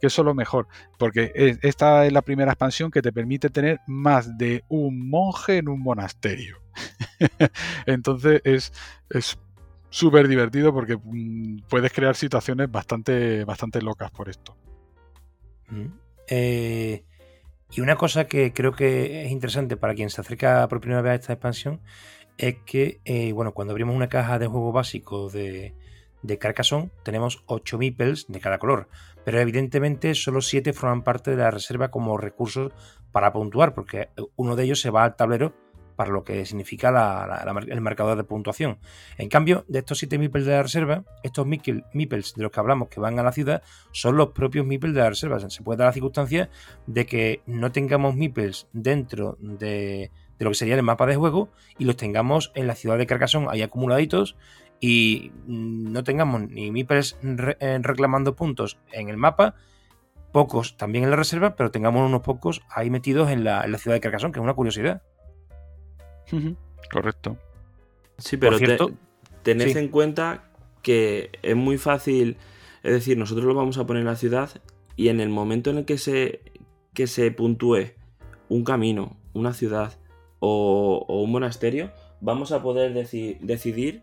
Que eso es lo mejor, porque esta es la primera expansión que te permite tener más de un monje en un monasterio. entonces es, es súper divertido porque mm, puedes crear situaciones bastante, bastante locas por esto. Eh, y una cosa que creo que es interesante para quien se acerca por primera vez a esta expansión es que, eh, bueno, cuando abrimos una caja de juego básico de, de Carcassonne, tenemos 8 meeples de cada color, pero evidentemente solo 7 forman parte de la reserva como recursos para puntuar, porque uno de ellos se va al tablero para lo que significa el marcador de puntuación. En cambio, de estos 7 meeples de la reserva, estos meeples de los que hablamos que van a la ciudad son los propios meeples de la reserva. Se puede dar la circunstancia de que no tengamos meeples dentro de, lo que sería el mapa de juego y los tengamos en la ciudad de Carcassonne ahí acumuladitos y no tengamos ni meeples eh, reclamando puntos en el mapa, pocos también en la reserva, pero tengamos unos pocos ahí metidos en la, en la ciudad de Carcassonne, que es una curiosidad. Correcto. Sí, pero tened en cuenta que es muy fácil, es decir, nosotros lo vamos a poner en la ciudad y en el momento en el que se, que se puntúe un camino, una ciudad o, un monasterio, vamos a poder decidir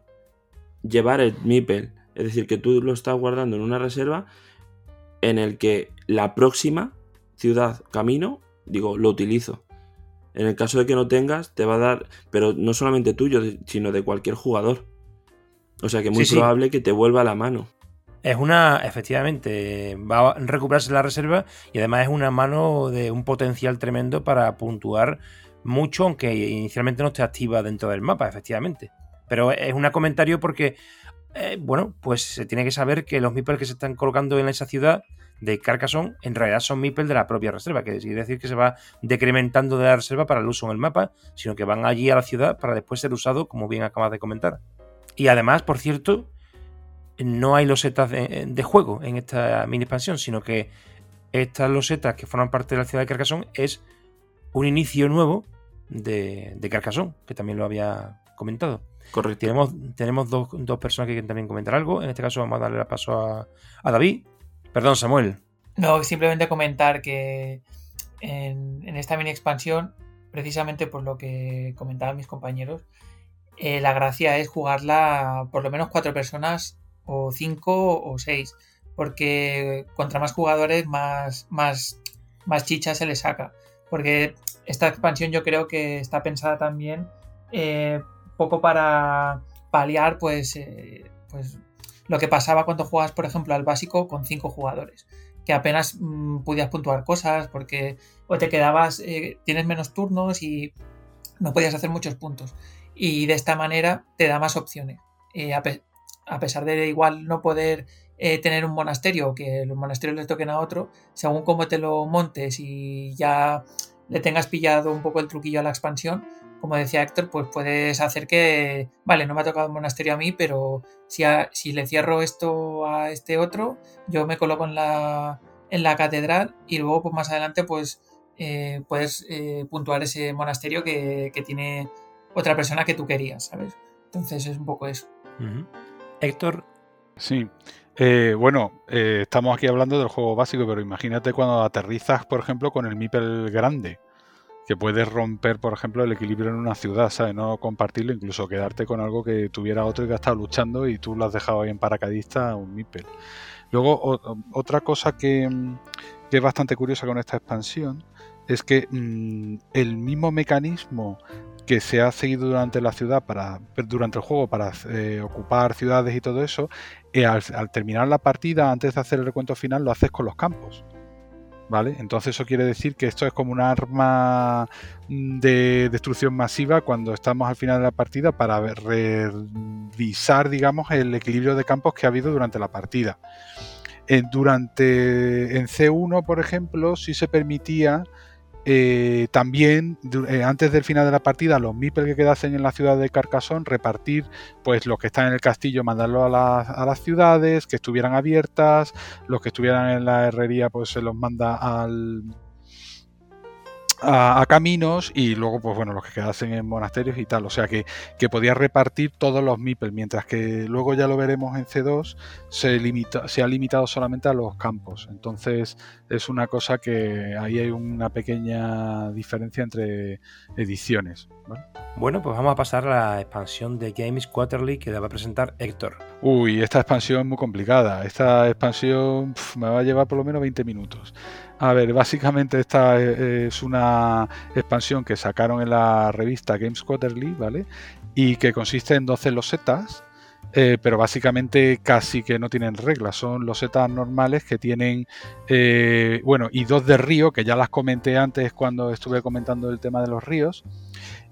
llevar el MIPEL. Es decir, que tú lo estás guardando en una reserva en el que la próxima ciudad, camino, digo, lo utilizo. En el caso de que no tengas, te va a dar, pero no solamente tuyo, sino de cualquier jugador. O sea que es muy probable que te vuelva a la mano. Es una, efectivamente, va a recuperarse la reserva y además es una mano de un potencial tremendo para puntuar mucho, aunque inicialmente no esté activa dentro del mapa, efectivamente. Pero es un comentario porque, eh, bueno, pues se tiene que saber que los meeples que se están colocando en esa ciudad de Carcassonne en realidad son meeples de la propia reserva, que quiere decir que se va decrementando de la reserva para el uso en el mapa, sino que van allí a la ciudad para después ser usado, como bien acabas de comentar. Y además, por cierto, no hay losetas de, juego en esta mini expansión, sino que estas losetas que forman parte de la ciudad de Carcassonne es un inicio nuevo de, de Carcassonne, que también lo había comentado. Correcto. Tenemos, tenemos dos, personas que quieren también comentar algo. En este caso vamos a darle el paso a, a David. Perdón, Samuel. No, simplemente comentar que en, esta mini expansión, precisamente por lo que comentaban mis compañeros, eh, la gracia es jugarla por lo menos cuatro personas o cinco o seis, porque contra más jugadores más, más, más chicha se le saca. Porque esta expansión yo creo que está pensada también eh, poco para paliar pues, eh, pues lo que pasaba cuando juegas, por ejemplo, al básico con cinco jugadores, que apenas mm, podías puntuar cosas porque o te quedabas, eh, tienes menos turnos y no podías hacer muchos puntos. Y de esta manera te da más opciones. Eh, a, pesar de igual no poder tener un monasterio o que los monasterios le toquen a otro, según cómo te lo montes y ya le tengas pillado un poco el truquillo a la expansión, como decía Héctor, pues puedes hacer que, vale, no me ha tocado un monasterio a mí, pero si, si le cierro esto a este otro, yo me coloco en la, en la catedral y luego pues más adelante pues eh, puedes eh, puntuar ese monasterio que, tiene otra persona que tú querías, ¿sabes? Entonces es un poco eso. Héctor. Sí. Eh, bueno, estamos aquí hablando del juego básico, pero imagínate cuando aterrizas, por ejemplo, con el MIPEL grande que puedes romper, por ejemplo, el equilibrio en una ciudad, ¿sabes? No compartirlo, incluso quedarte con algo que tuviera otro y que ha estado luchando y tú lo has dejado ahí en paracadista, un MIPEL. Luego, otra cosa que, es bastante curiosa con esta expansión es que mm, el mismo mecanismo que se ha seguido durante la ciudad para durante el juego para eh, ocupar ciudades y todo eso eh, al, terminar la partida antes de hacer el recuento final lo haces con los campos ¿Vale? Entonces eso quiere decir que esto es como un arma de destrucción masiva cuando estamos al final de la partida para revisar, digamos, el equilibrio de campos que ha habido durante la partida. durante, en C1, por ejemplo, sí se permitía eh, también eh, antes del final de la partida los meeples que quedasen en la ciudad de Carcassonne repartir pues los que están en el castillo mandarlo a, a, las ciudades que estuvieran abiertas los que estuvieran en la herrería pues se los manda al a, caminos y luego, pues bueno, los que quedasen en monasterios y tal. O sea que, que podía repartir todos los MIPEL, mientras que luego ya lo veremos en C2, se, limita, se ha limitado solamente a los campos. Entonces es una cosa que ahí hay una pequeña diferencia entre ediciones. Bueno, pues vamos a pasar a la expansión de Games Quarterly que le va a presentar Héctor. Uy, esta expansión es muy complicada. Esta expansión me va a llevar por lo menos 20 minutos. A ver, básicamente esta es una expansión que sacaron en la revista Games Quarterly, ¿vale? Y que consiste en 12 losetas, eh, pero básicamente casi que no tienen reglas. Son losetas normales que tienen, eh, bueno, y dos de río, que ya las comenté antes cuando estuve comentando el tema de los ríos.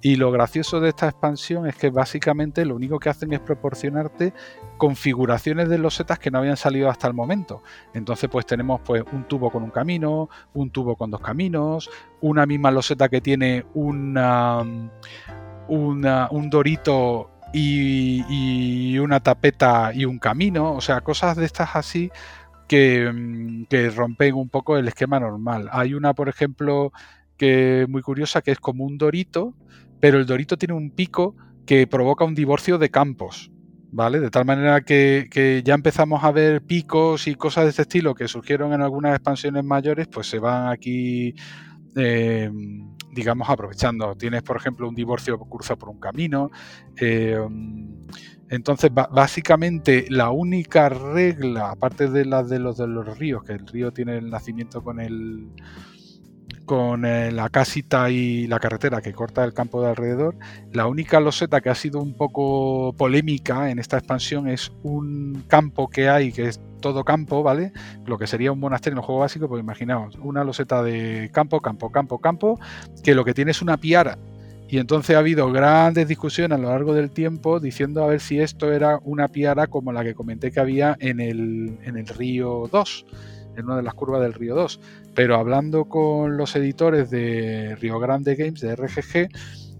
Y lo gracioso de esta expansión es que básicamente lo único que hacen es proporcionarte configuraciones de losetas que no habían salido hasta el momento. Entonces, pues tenemos pues un tubo con un camino, un tubo con dos caminos, una misma loseta que tiene una, un dorito y, una tapeta y un camino. O sea, cosas de estas así que, que rompen un poco el esquema normal. Hay una, por ejemplo, que muy curiosa, que es como un dorito pero el Dorito tiene un pico que provoca un divorcio de campos. ¿Vale? De tal manera que, ya empezamos a ver picos y cosas de este estilo que surgieron en algunas expansiones mayores, pues se van aquí, eh, digamos, aprovechando. Tienes, por ejemplo, un divorcio que cruza por un camino. Eh, entonces, básicamente, la única regla, aparte de la de los de los ríos, que el río tiene el nacimiento con el con eh, la casita y la carretera que corta el campo de alrededor. La única loseta que ha sido un poco polémica en esta expansión es un campo que hay, que es todo campo, ¿vale? Lo que sería un monasterio en el juego básico, pues imaginaos, una loseta de campo, campo, campo, campo, que lo que tiene es una piara. Y entonces ha habido grandes discusiones a lo largo del tiempo diciendo a ver si esto era una piara como la que comenté que había en el, en el río 2 en una de las curvas del Río 2. Pero hablando con los editores de Río Grande Games, de RGG,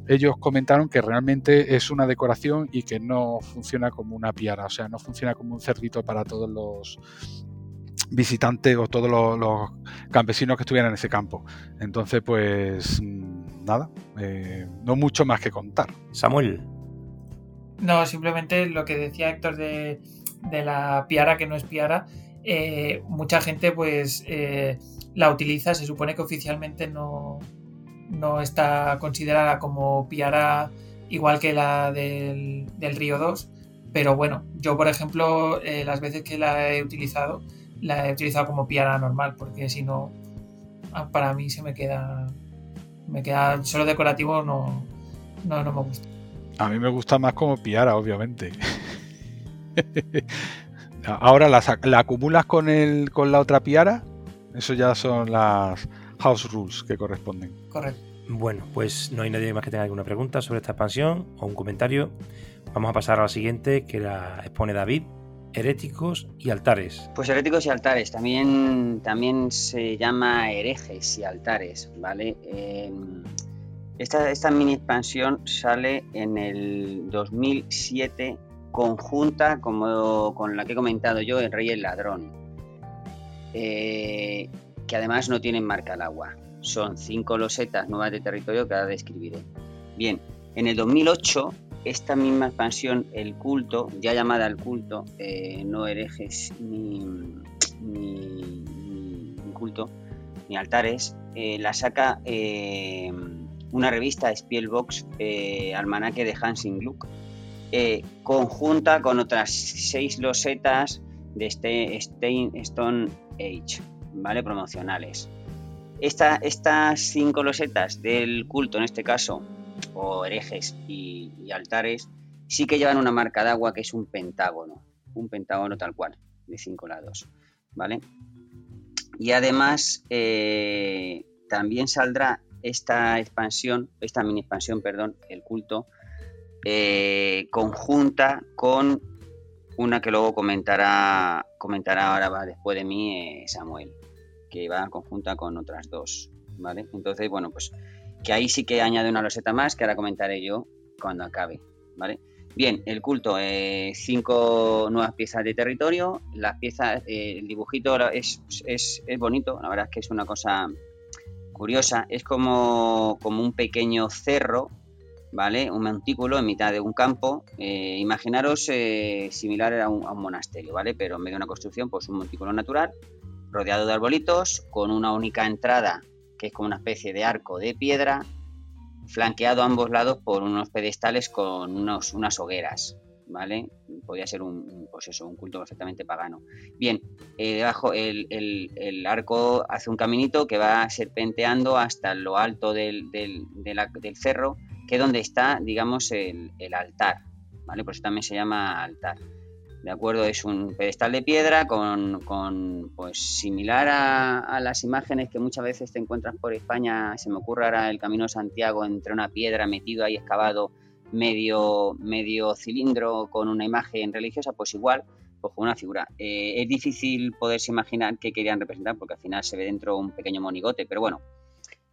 ellos comentaron que realmente es una decoración y que no funciona como una piara, o sea, no funciona como un cerdito para todos los visitantes o todos los, campesinos que estuvieran en ese campo. Entonces, pues nada, eh, no mucho más que contar. Samuel. No, simplemente lo que decía Héctor de, de la piara que no es piara, eh, mucha gente pues eh, la utiliza, se supone que oficialmente no, no está considerada como piara igual que la del, Río 2, pero bueno, yo por ejemplo eh, las veces que la he utilizado, la he utilizado como piara normal, porque si no, ah, para mí se me queda, me queda solo decorativo, no, no, no me gusta. A mí me gusta más como piara, obviamente. Ahora la, acumulas con, el, con la otra piara. Eso ya son las house rules que corresponden. Correcto. Bueno, pues no hay nadie más que tenga alguna pregunta sobre esta expansión o un comentario. Vamos a pasar a la siguiente que la expone David. Heréticos y altares. Pues heréticos y altares, también, también se llama herejes y altares, ¿vale? Em, esta, esta mini expansión sale en el 2007 conjunta como con la que he comentado yo, el rey el ladrón, eh, que además no tienen marca al agua. Son cinco losetas nuevas de territorio que ahora describiré. Bien, en el 2008, esta misma expansión, el culto, ya llamada el culto, eh, no herejes ni, ni, culto, ni altares, eh, la saca una revista Spielbox, almanaque de Hansing Gluck, eh, conjunta con otras seis losetas de este Stone Age, ¿vale? Promocionales. estas cinco losetas del culto, en este caso, o herejes y, altares, sí que llevan una marca de agua que es un pentágono, un pentágono tal cual, de cinco lados, ¿vale? Y además, eh, también saldrá esta expansión, esta mini expansión, perdón, el culto, eh, conjunta con una que luego comentará, comentará ahora va después de mí eh, Samuel, que va conjunta con otras dos ¿vale? Entonces, bueno, pues que ahí sí que añade una loseta más que ahora comentaré yo cuando acabe, ¿vale? Bien, el culto, eh, cinco nuevas piezas de territorio. Las piezas, el dibujito es, es, es, bonito, la verdad es que es una cosa curiosa. Es como, como un pequeño cerro, ¿vale? Un montículo en mitad de un campo. Eh, imaginaros similar a un, monasterio, ¿vale? Pero en medio de una construcción, pues un montículo natural, rodeado de arbolitos, con una única entrada, que es como una especie de arco de piedra flanqueado a ambos lados por unos pedestales con unos, unas hogueras, ¿vale? Podría ser un, pues eso, un culto perfectamente pagano. Bien, eh, debajo el, el, arco hace un caminito que va serpenteando hasta lo alto del, del cerro, que es donde está, digamos, el, altar, ¿vale? Por eso también se llama altar. ¿de acuerdo? Es un pedestal de piedra con, con pues similar a, las imágenes que muchas veces te encuentras por España, se me ocurre ahora el Camino de Santiago entre una piedra metido ahí excavado medio, medio cilindro con una imagen religiosa, pues igual, pues con una figura. Eh, es difícil poderse imaginar qué querían representar porque al final se ve dentro un pequeño monigote, pero bueno,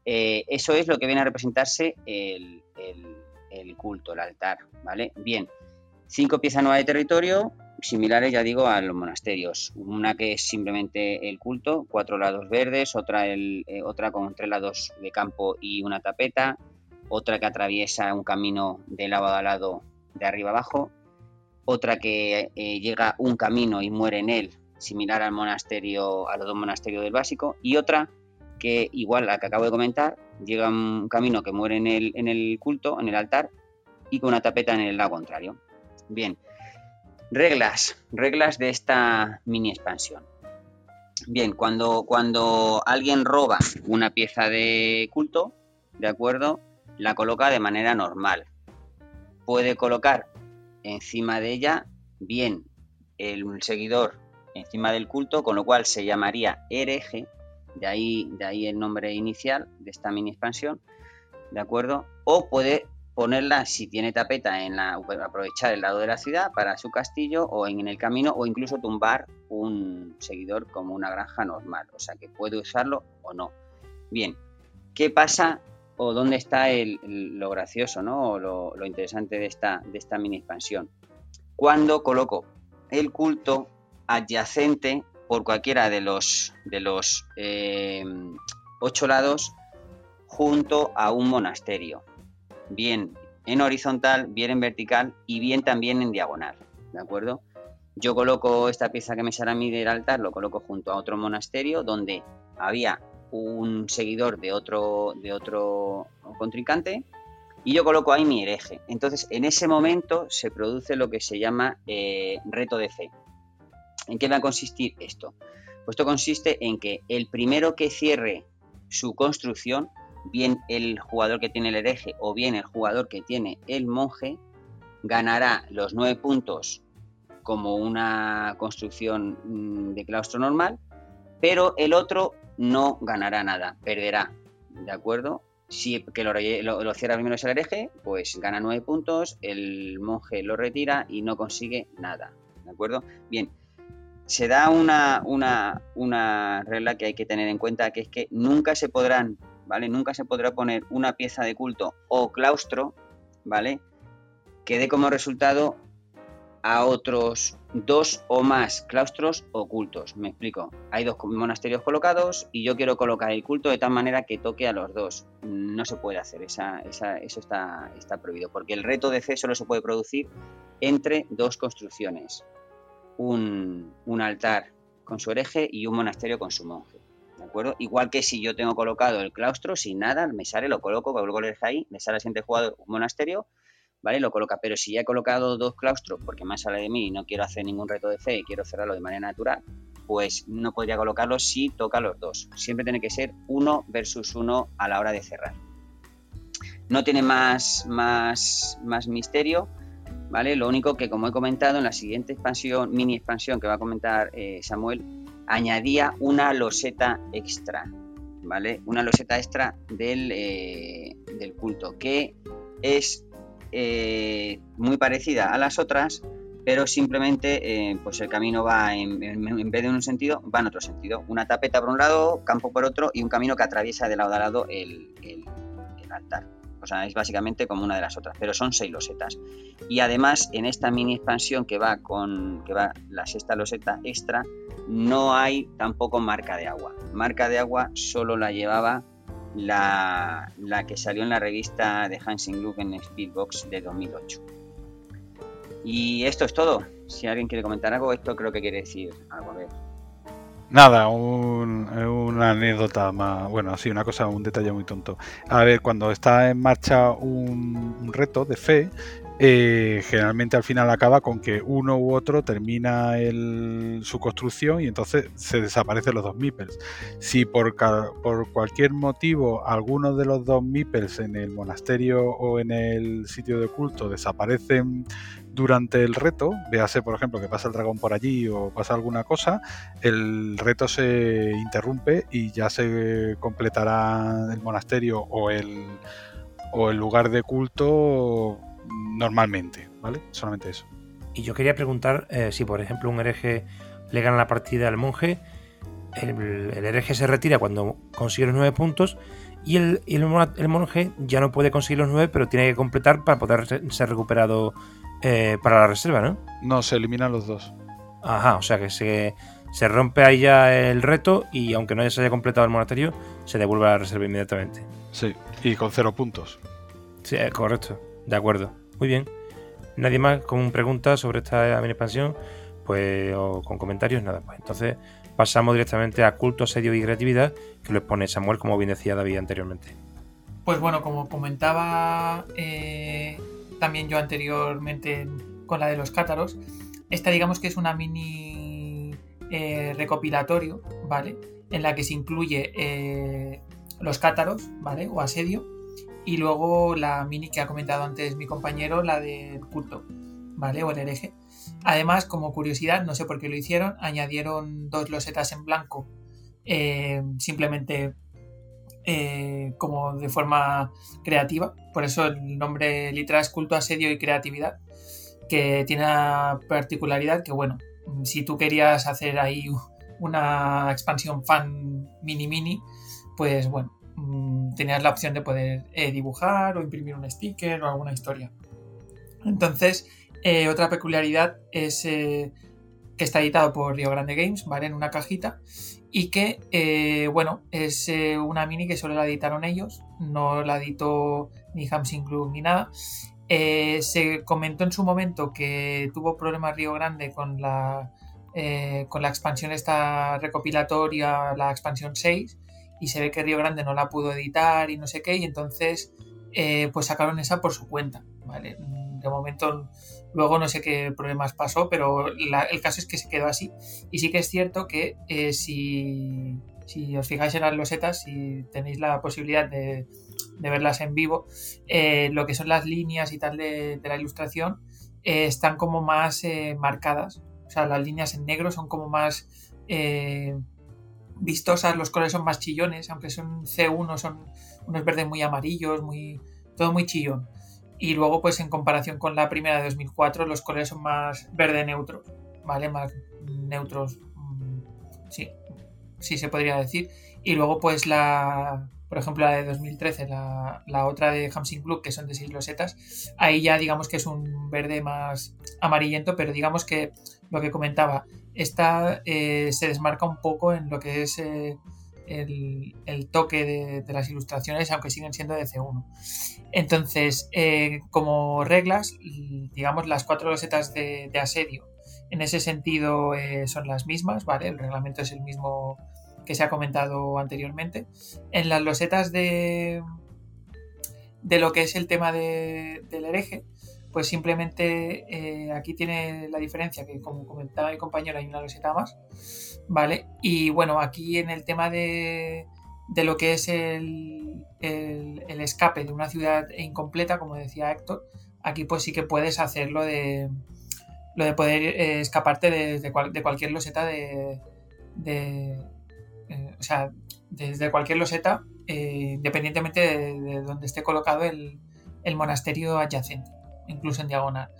eh, eso es lo que viene a representarse el, el, culto, el altar, ¿vale? Bien, cinco piezas nuevas de territorio, similares, ya digo, a los monasterios. Una que es simplemente el culto, cuatro lados verdes, otra, el, eh, otra con tres lados de campo y una tapeta, otra que atraviesa un camino de lado a lado de arriba abajo, otra que eh, llega un camino y muere en él, similar al monasterio, a los dos monasterios del básico, y otra que, igual la que acabo de comentar, llega un camino que muere en el, en el culto, en el altar, y con una tapeta en el lado contrario. Bien, Reglas, reglas de esta mini expansión. Bien, cuando, cuando alguien roba una pieza de culto, ¿de acuerdo? La coloca de manera normal. Puede colocar encima de ella bien el seguidor encima del culto, con lo cual se llamaría hereje, de ahí, de ahí el nombre inicial de esta mini expansión, ¿de acuerdo? O puede ponerla si tiene tapeta en la aprovechar el lado de la ciudad para su castillo o en el camino o incluso tumbar un seguidor como una granja normal, o sea que puede usarlo o no. Bien, ¿qué pasa o dónde está lo gracioso, ¿no? O lo, interesante de esta, de esta mini expansión? Cuando coloco el culto adyacente por cualquiera de los de los eh, ocho lados junto a un monasterio bien en horizontal, bien en vertical y bien también en diagonal, ¿de acuerdo? Yo coloco esta pieza que me sale a mí del altar, lo coloco junto a otro monasterio donde había un seguidor de otro, de otro contrincante y yo coloco ahí mi hereje. Entonces, en ese momento se produce lo que se llama eh, reto de fe. ¿En qué va a consistir esto? Pues esto consiste en que el primero que cierre su construcción bien el jugador que tiene el hereje o bien el jugador que tiene el monje, ganará los nueve puntos como una construcción mm, de claustro normal, pero el otro no ganará nada, perderá, ¿de acuerdo? Si que lo, lo, cierra primero es el hereje, pues gana nueve puntos, el monje lo retira y no consigue nada, ¿de acuerdo? Bien, se da una, una, una regla que hay que tener en cuenta, que es que nunca se podrán ¿vale? Nunca se podrá poner una pieza de culto o claustro, ¿vale? Que dé como resultado a otros dos o más claustros ocultos. Me explico. Hay dos monasterios colocados y yo quiero colocar el culto de tal manera que toque a los dos. No se puede hacer, esa, eso está, está prohibido, porque el reto de fe solo se puede producir entre dos construcciones. Un, altar con su hereje y un monasterio con su monje. acuerdo? Igual que si yo tengo colocado el claustro sin nada, me sale, lo coloco, coloco el ahí, me sale al siguiente jugador un monasterio, ¿vale? Lo coloca. Pero si ya he colocado dos claustros porque más sale de mí y no quiero hacer ningún reto de fe y quiero cerrarlo de manera natural, pues no podría colocarlo si toca los dos. Siempre tiene que ser uno versus uno a la hora de cerrar. No tiene más, más, más misterio, ¿vale? Lo único que, como he comentado, en la siguiente expansión, mini expansión que va a comentar eh, Samuel, añadía una loseta extra, ¿vale? Una loseta extra del, eh, del culto, que es eh, muy parecida a las otras, pero simplemente pues el camino va en, vez de un sentido, va en otro sentido. Una tapeta por un lado, campo por otro y un camino que atraviesa de lado a lado el, el, altar. O sea, es básicamente como una de las otras, pero son seis losetas. Y además, en esta mini expansión que va con que va la sexta loseta extra, no hay tampoco marca de agua. Marca de agua solo la llevaba la, la que salió en la revista de Hansing Look en Speedbox de 2008. Y esto es todo. Si alguien quiere comentar algo, esto creo que quiere decir algo. A ver. Nada, una anécdota más, bueno, sí, una cosa, un detalle muy tonto. A ver, cuando está en marcha un reto de fe, eh, generalmente al final acaba con que uno u otro termina su construcción y entonces se desaparecen los dos meeples. Si por, por cualquier motivo alguno de los dos meeples en el monasterio o en el sitio de culto desaparecen durante el reto, véase por ejemplo que pasa el dragón por allí o pasa alguna cosa, el reto se interrumpe y ya se completará el monasterio o el, o el lugar de culto normalmente, ¿vale? Solamente eso. Y yo quería preguntar eh, si, por ejemplo, un hereje le gana la partida al monje, el, hereje se retira cuando consigue los nueve puntos y, el, el, monje ya no puede conseguir los nueve, pero tiene que completar para poder ser recuperado eh, para la reserva, ¿no? No, se eliminan los dos. Ajá, o sea que se, se rompe ahí ya el reto y aunque no se haya completado el monasterio, se devuelve a la reserva inmediatamente. Sí, y con cero puntos. Sí, correcto. De acuerdo. Muy bien. Nadie más con preguntas sobre esta mini expansión, pues, o con comentarios, nada. Pues entonces pasamos directamente a culto, asedio y creatividad, que lo expone Samuel, como bien decía David anteriormente. Pues bueno, como comentaba eh, también yo anteriormente con la de los cátaros, esta digamos que es una mini eh, recopilatorio, ¿vale? En la que se incluye eh, los cátaros, ¿vale? O asedio y luego la mini que ha comentado antes mi compañero, la del culto, ¿vale? O el hereje. Además, como curiosidad, no sé por qué lo hicieron, añadieron dos losetas en blanco, eh, simplemente eh, como de forma creativa. Por eso el nombre literal es culto, asedio y creatividad, que tiene la particularidad que, bueno, si tú querías hacer ahí una expansión fan mini mini, pues bueno, Mm, tenías la opción de poder eh, dibujar o imprimir un sticker o alguna historia. Entonces, eh, otra peculiaridad es que está editado por Rio Grande Games, ¿vale? En una cajita. Y que, bueno, es una mini que solo la editaron ellos. No la editó ni Hamsing Club ni nada. se comentó en su momento que tuvo problemas Río Grande con la, con la expansión esta recopilatoria, la expansión 6 y se ve que Río Grande no la pudo editar y no sé qué, y entonces eh, pues sacaron esa por su cuenta, ¿vale? De momento luego no sé qué problemas pasó, pero el caso es que se quedó así. Y sí que es cierto que eh, si, si, os fijáis en las losetas, si tenéis la posibilidad de, verlas en vivo, eh, lo que son las líneas y tal de, la ilustración están como más marcadas. O sea, las líneas en negro son como más vistosas, los colores son más chillones, aunque son C1, son unos verdes muy amarillos, muy todo muy chillón. Y luego, pues en comparación con la primera de 2004, los colores son más verde neutro, ¿vale? Más neutros, mm, sí, sí se podría decir. Y luego, pues la, por ejemplo, la de 2013, la, la otra de Hamsing Blue, que son de 6 losetas, ahí ya digamos que es un verde más amarillento, pero digamos que lo que comentaba, esta eh, se desmarca un poco en lo que es eh, el, toque de, las ilustraciones, aunque siguen siendo de C1. Entonces, eh, como reglas, digamos, las cuatro losetas de, asedio en ese sentido son las mismas, ¿vale? El reglamento es el mismo que se ha comentado anteriormente. En las losetas de, de lo que es el tema del hereje, pues simplemente eh, aquí tiene la diferencia que como comentaba mi compañero hay una loseta más, ¿vale? Y bueno, aquí en el tema de, de lo que es el, el, escape de una ciudad incompleta, como decía Héctor, aquí pues sí que puedes hacerlo de lo de poder eh, escaparte de, de, cualquier loseta de, de eh, o sea, desde cualquier loseta, independientemente de, de, donde esté colocado el, el monasterio adyacente incluso en diagonal,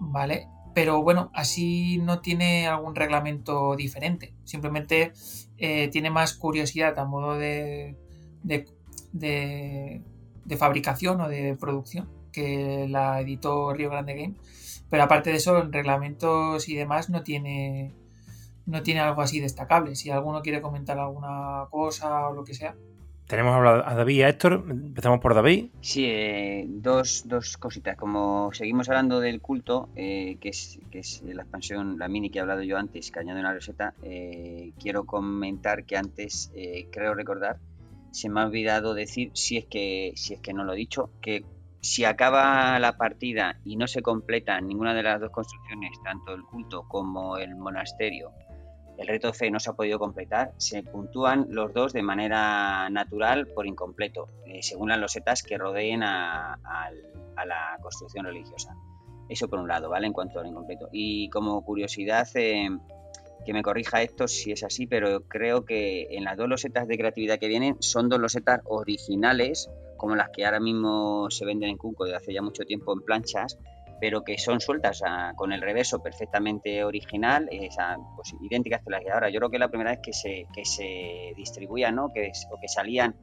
¿vale? pero bueno, así no tiene algún reglamento diferente. Simplemente eh, tiene más curiosidad a modo de, de, fabricación o de producción que la editó Rio Grande Game. Pero aparte de eso, en reglamentos y demás no tiene, no tiene algo así destacable. Si alguno quiere comentar alguna cosa o lo que sea. Tenemos a David y a Héctor. Empezamos por David. Sí, eh, dos, dos, cositas. Como seguimos hablando del culto, eh, que, es, que es la expansión, la mini que he hablado yo antes, que añade una roseta, eh, quiero comentar que antes, creo recordar, se me ha olvidado decir, si es que, si es que no lo he dicho, que si acaba la partida y no se completa ninguna de las dos construcciones, tanto el culto como el monasterio, el reto fe no se ha podido completar, se puntúan los dos de manera natural por incompleto, eh, según las losetas que rodeen a, la construcción religiosa. Eso por un lado, ¿vale? En cuanto al incompleto. Y como curiosidad, eh, que me corrija esto si es así, pero creo que en las dos losetas de creatividad que vienen son dos losetas originales, como las que ahora mismo se venden en Cunco desde hace ya mucho tiempo en planchas, pero que son sueltas con el reverso perfectamente original, pues, idénticas que las de ahora. Yo creo que es la primera vez que se, que se distribuían, ¿no? que, o que salían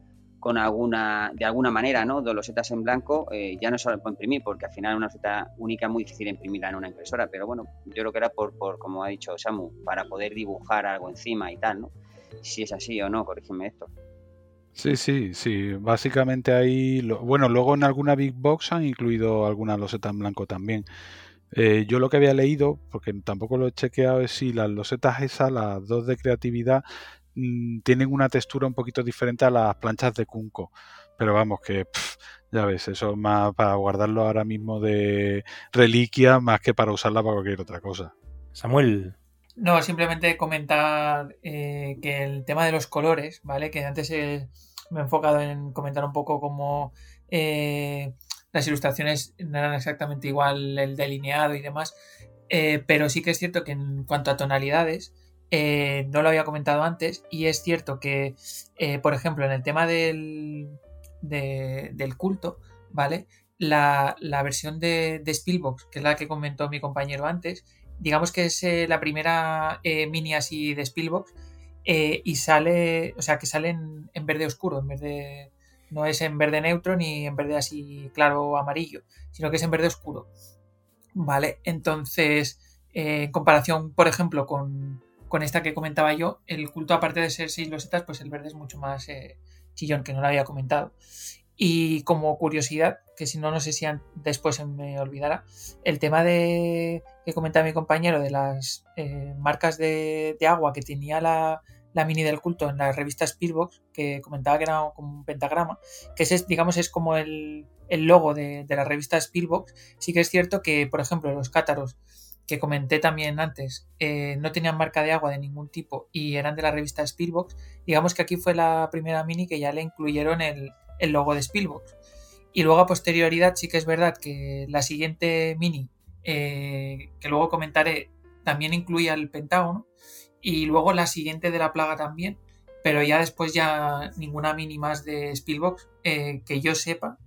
con alguna, de alguna manera, ¿no? Dos losetas en blanco, eh, ya no se puede imprimir, porque al final una loseta única es muy difícil imprimirla en una impresora, pero bueno, yo creo que era por, por, como ha dicho Samu, para poder dibujar algo encima y tal, ¿no? Si es así o no, corrígeme esto. Sí, sí, sí. Básicamente ahí, bueno, luego en alguna Big Box han incluido alguna loseta en blanco también. Eh, yo lo que había leído, porque tampoco lo he chequeado, es si las losetas esas, las dos de creatividad, mm, tienen una textura un poquito diferente a las planchas de Kunko. Pero vamos, que ya ves, eso es más para guardarlo ahora mismo de reliquia más que para usarla para cualquier otra cosa. Samuel. No, simplemente comentar eh, que el tema de los colores, ¿vale? Que antes me he enfocado en comentar un poco cómo eh, las ilustraciones no eran exactamente igual el delineado y demás, eh, pero sí que es cierto que en cuanto a tonalidades, no lo había comentado antes, y es cierto que, por ejemplo, en el tema del, del culto, ¿vale? La, versión de, de Spielbox, que es la que comentó mi compañero antes, digamos que es eh, la primera eh, mini así de Spielbox eh, y sale, o sea, que sale en, verde oscuro, en verde, no es en verde neutro ni en verde así claro amarillo, sino que es en verde oscuro. Vale, entonces, en comparación, por ejemplo, con, esta que comentaba yo, el culto, aparte de ser seis losetas, pues el verde es mucho más chillón, que no lo había comentado. Y como curiosidad, que si no, no sé si después se me olvidará, el tema de que comentaba mi compañero de las eh, marcas de, agua que tenía la, mini del culto en la revista Spielbox, que comentaba que era como un pentagrama, que es, digamos, es como el, logo de, la revista Spielbox. Sí que es cierto que, por ejemplo, los cátaros que comenté también antes, eh, no tenían marca de agua de ningún tipo y eran de la revista Spielbox, digamos que aquí fue la primera mini que ya le incluyeron el, el logo de Spielbox. Y luego a posterioridad sí que es verdad que la siguiente mini, eh, que luego comentaré, también incluía el Pentágono. Y luego la siguiente de la plaga también. Pero ya después ya ninguna mini más de Spielbox, eh, que yo sepa,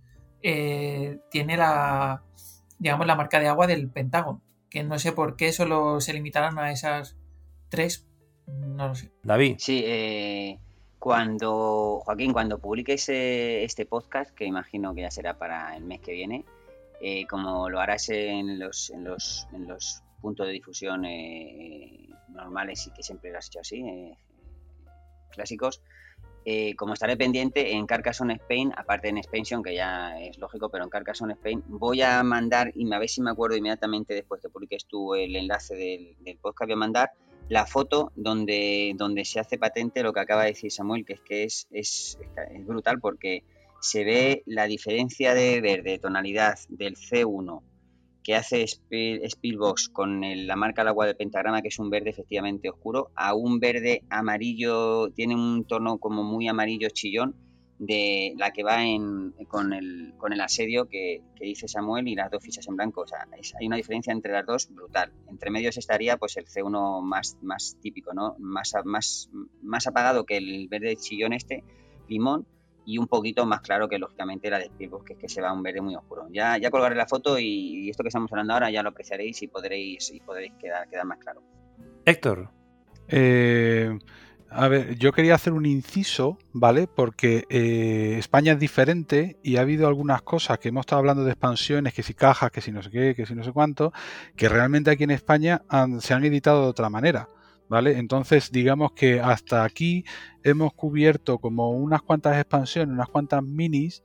eh, tiene la, digamos, la marca de agua del Pentágono. Que no sé por qué solo se limitaron a esas tres. No lo sé. David. Sí, cuando, Joaquín, cuando publiques este podcast, que imagino que ya será para el mes que viene, eh, como lo harás en los, en los, en los puntos de difusión eh, normales y que siempre lo has hecho así, eh, clásicos, como estaré pendiente en Carcassonne Spain, aparte en Expansion, que ya es lógico, pero en Carcassonne Spain, voy a mandar, y a ver si me acuerdo inmediatamente después que publiques tú el enlace del, del podcast, voy a mandar la foto donde, donde se hace patente lo que acaba de decir Samuel, que es que es, es, brutal porque se ve la diferencia de verde, tonalidad del C1 que hace Spielbox con la marca al agua del pentagrama, que es un verde efectivamente oscuro, a un verde amarillo, tiene un tono como muy amarillo chillón, de la que va en, con, el, con el asedio que, dice Samuel y las dos fichas en blanco. O sea, hay una diferencia entre las dos brutal. Entre medios estaría pues el C1 más, más típico, ¿no? Más, más, más apagado que el verde chillón este, limón, y un poquito más claro que lógicamente la de Spielberg, que es que se va a un verde muy oscuro. Ya, ya colgaré la foto y, esto que estamos hablando ahora ya lo apreciaréis y podréis, y podréis quedar, quedar más claro. Héctor. Eh, a ver, yo quería hacer un inciso, ¿vale? Porque eh, España es diferente y ha habido algunas cosas que hemos estado hablando de expansiones, que si cajas, que si no sé qué, que si no sé cuánto, que realmente aquí en España se han editado de otra manera. ¿Vale? Entonces, digamos que hasta aquí hemos cubierto como unas cuantas expansiones, unas cuantas minis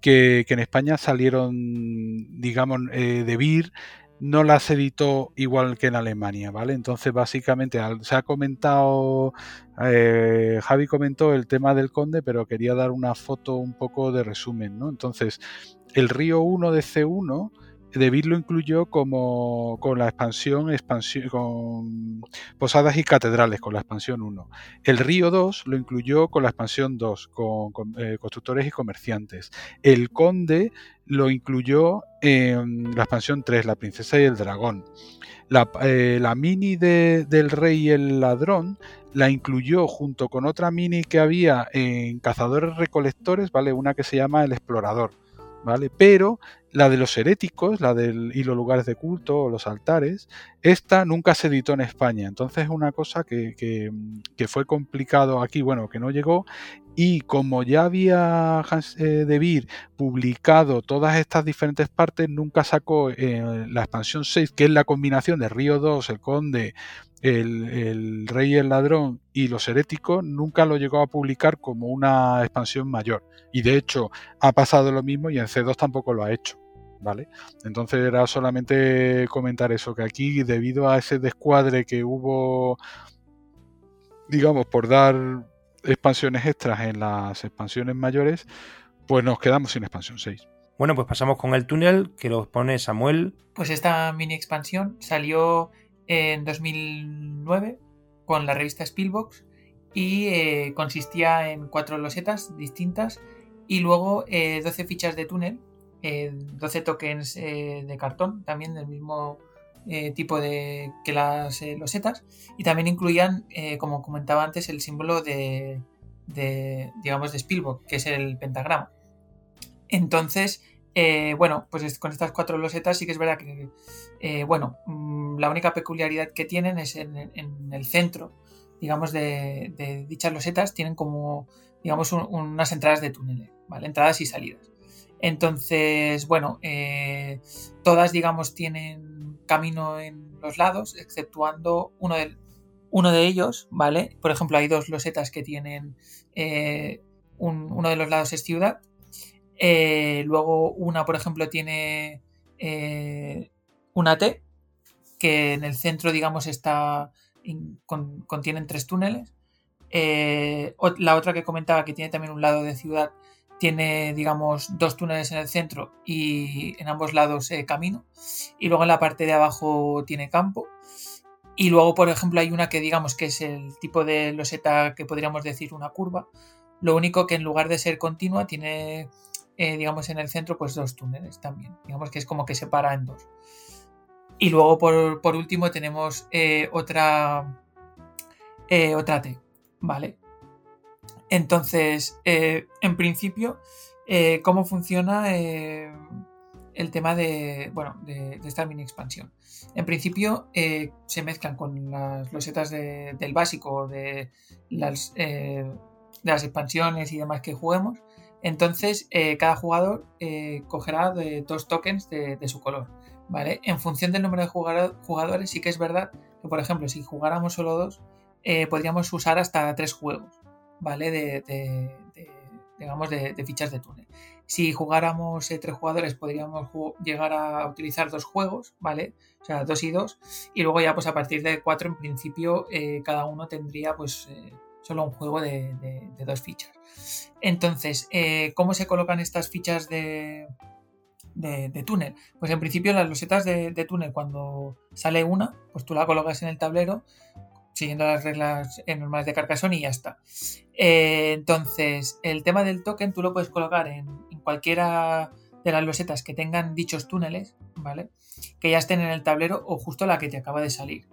que, en España salieron, digamos, eh, de BIR no las editó igual que en Alemania, ¿vale? Entonces, básicamente, se ha comentado, eh, Javi comentó el tema del conde, pero quería dar una foto un poco de resumen, ¿no? Entonces, el Río 1 de C1 David lo incluyó como con la expansión, expansión con Posadas y Catedrales, con la expansión 1. El Río 2 lo incluyó con la expansión 2, con, eh, constructores y comerciantes. El Conde lo incluyó en la expansión 3, La Princesa y el Dragón. La, eh, mini del Rey y el Ladrón la incluyó junto con otra mini que había en Cazadores Recolectores, ¿vale? Una que se llama El Explorador. ¿Vale? Pero la de los heréticos, la del y los lugares de culto o los altares, esta nunca se editó en España. Entonces es una cosa que, que, fue complicado aquí, bueno, que no llegó. Y como ya había Hans eh, de Beer publicado todas estas diferentes partes, nunca sacó eh, la expansión 6, que es la combinación de Río 2, el Conde, el, Rey y el Ladrón y los Heréticos, nunca lo llegó a publicar como una expansión mayor. Y de hecho ha pasado lo mismo y en C2 tampoco lo ha hecho. ¿vale? Entonces era solamente comentar eso, que aquí debido a ese descuadre que hubo, digamos, por dar expansiones extras en las expansiones mayores, pues nos quedamos sin expansión 6. Bueno, pues pasamos con el túnel que lo pone Samuel. Pues esta mini expansión salió en 2009 con la revista Spielbox y eh, consistía en cuatro losetas distintas y luego 12 eh, fichas de túnel 12 tokens eh, de cartón, también del mismo eh, tipo de que las eh, losetas, y también incluían, como comentaba antes, el símbolo de, digamos, de Spielberg, que es el pentagrama. Entonces, bueno, pues con estas cuatro losetas sí que es verdad que, bueno, mm, la única peculiaridad que tienen es en, el centro, digamos, de, dichas losetas, tienen como, digamos, unas entradas de túneles, ¿vale? Entradas y salidas. Entonces, bueno, eh, todas, digamos, tienen camino en los lados, exceptuando uno de, ellos, ¿vale? Por ejemplo, hay dos losetas que tienen, eh, uno de los lados es ciudad, eh, luego una, por ejemplo, tiene una T, que en el centro, digamos, está, contienen tres túneles. la otra que comentaba que tiene también un lado de ciudad tiene, digamos, dos túneles en el centro y en ambos lados eh, camino. Y luego en la parte de abajo tiene campo. Y luego, por ejemplo, hay una que digamos que es el tipo de loseta que podríamos decir una curva. Lo único que en lugar de ser continua tiene, eh, digamos, en el centro pues dos túneles también. Digamos que es como que separa en dos. Y luego, por, último, tenemos eh, otra, otra T, ¿vale? Entonces, eh, en principio, eh, ¿cómo funciona eh, el tema de, bueno, de, esta mini expansión? En principio, se mezclan con las losetas del básico de las, de las expansiones y demás que juguemos. Entonces, cada jugador cogerá de dos tokens de, su color. ¿vale? En función del número de jugadores, sí que es verdad que, por ejemplo, si jugáramos solo dos, podríamos usar hasta tres juegos. ¿vale? De, digamos, de, fichas de túnel. Si jugáramos eh, tres jugadores, podríamos llegar a utilizar dos juegos, ¿vale? O sea, dos y dos. Y luego ya, pues a partir de cuatro, en principio, eh, cada uno tendría, pues, eh, solo un juego de, dos fichas. Entonces, ¿cómo se colocan estas fichas de, túnel? Pues en principio las losetas de, túnel, cuando sale una, pues tú la colocas en el tablero siguiendo las reglas normales de Carcassonne y ya está. Eh, entonces, el tema del token tú lo puedes colocar en, cualquiera de las losetas que tengan dichos túneles, ¿vale? Que ya estén en el tablero o justo la que te acaba de salir,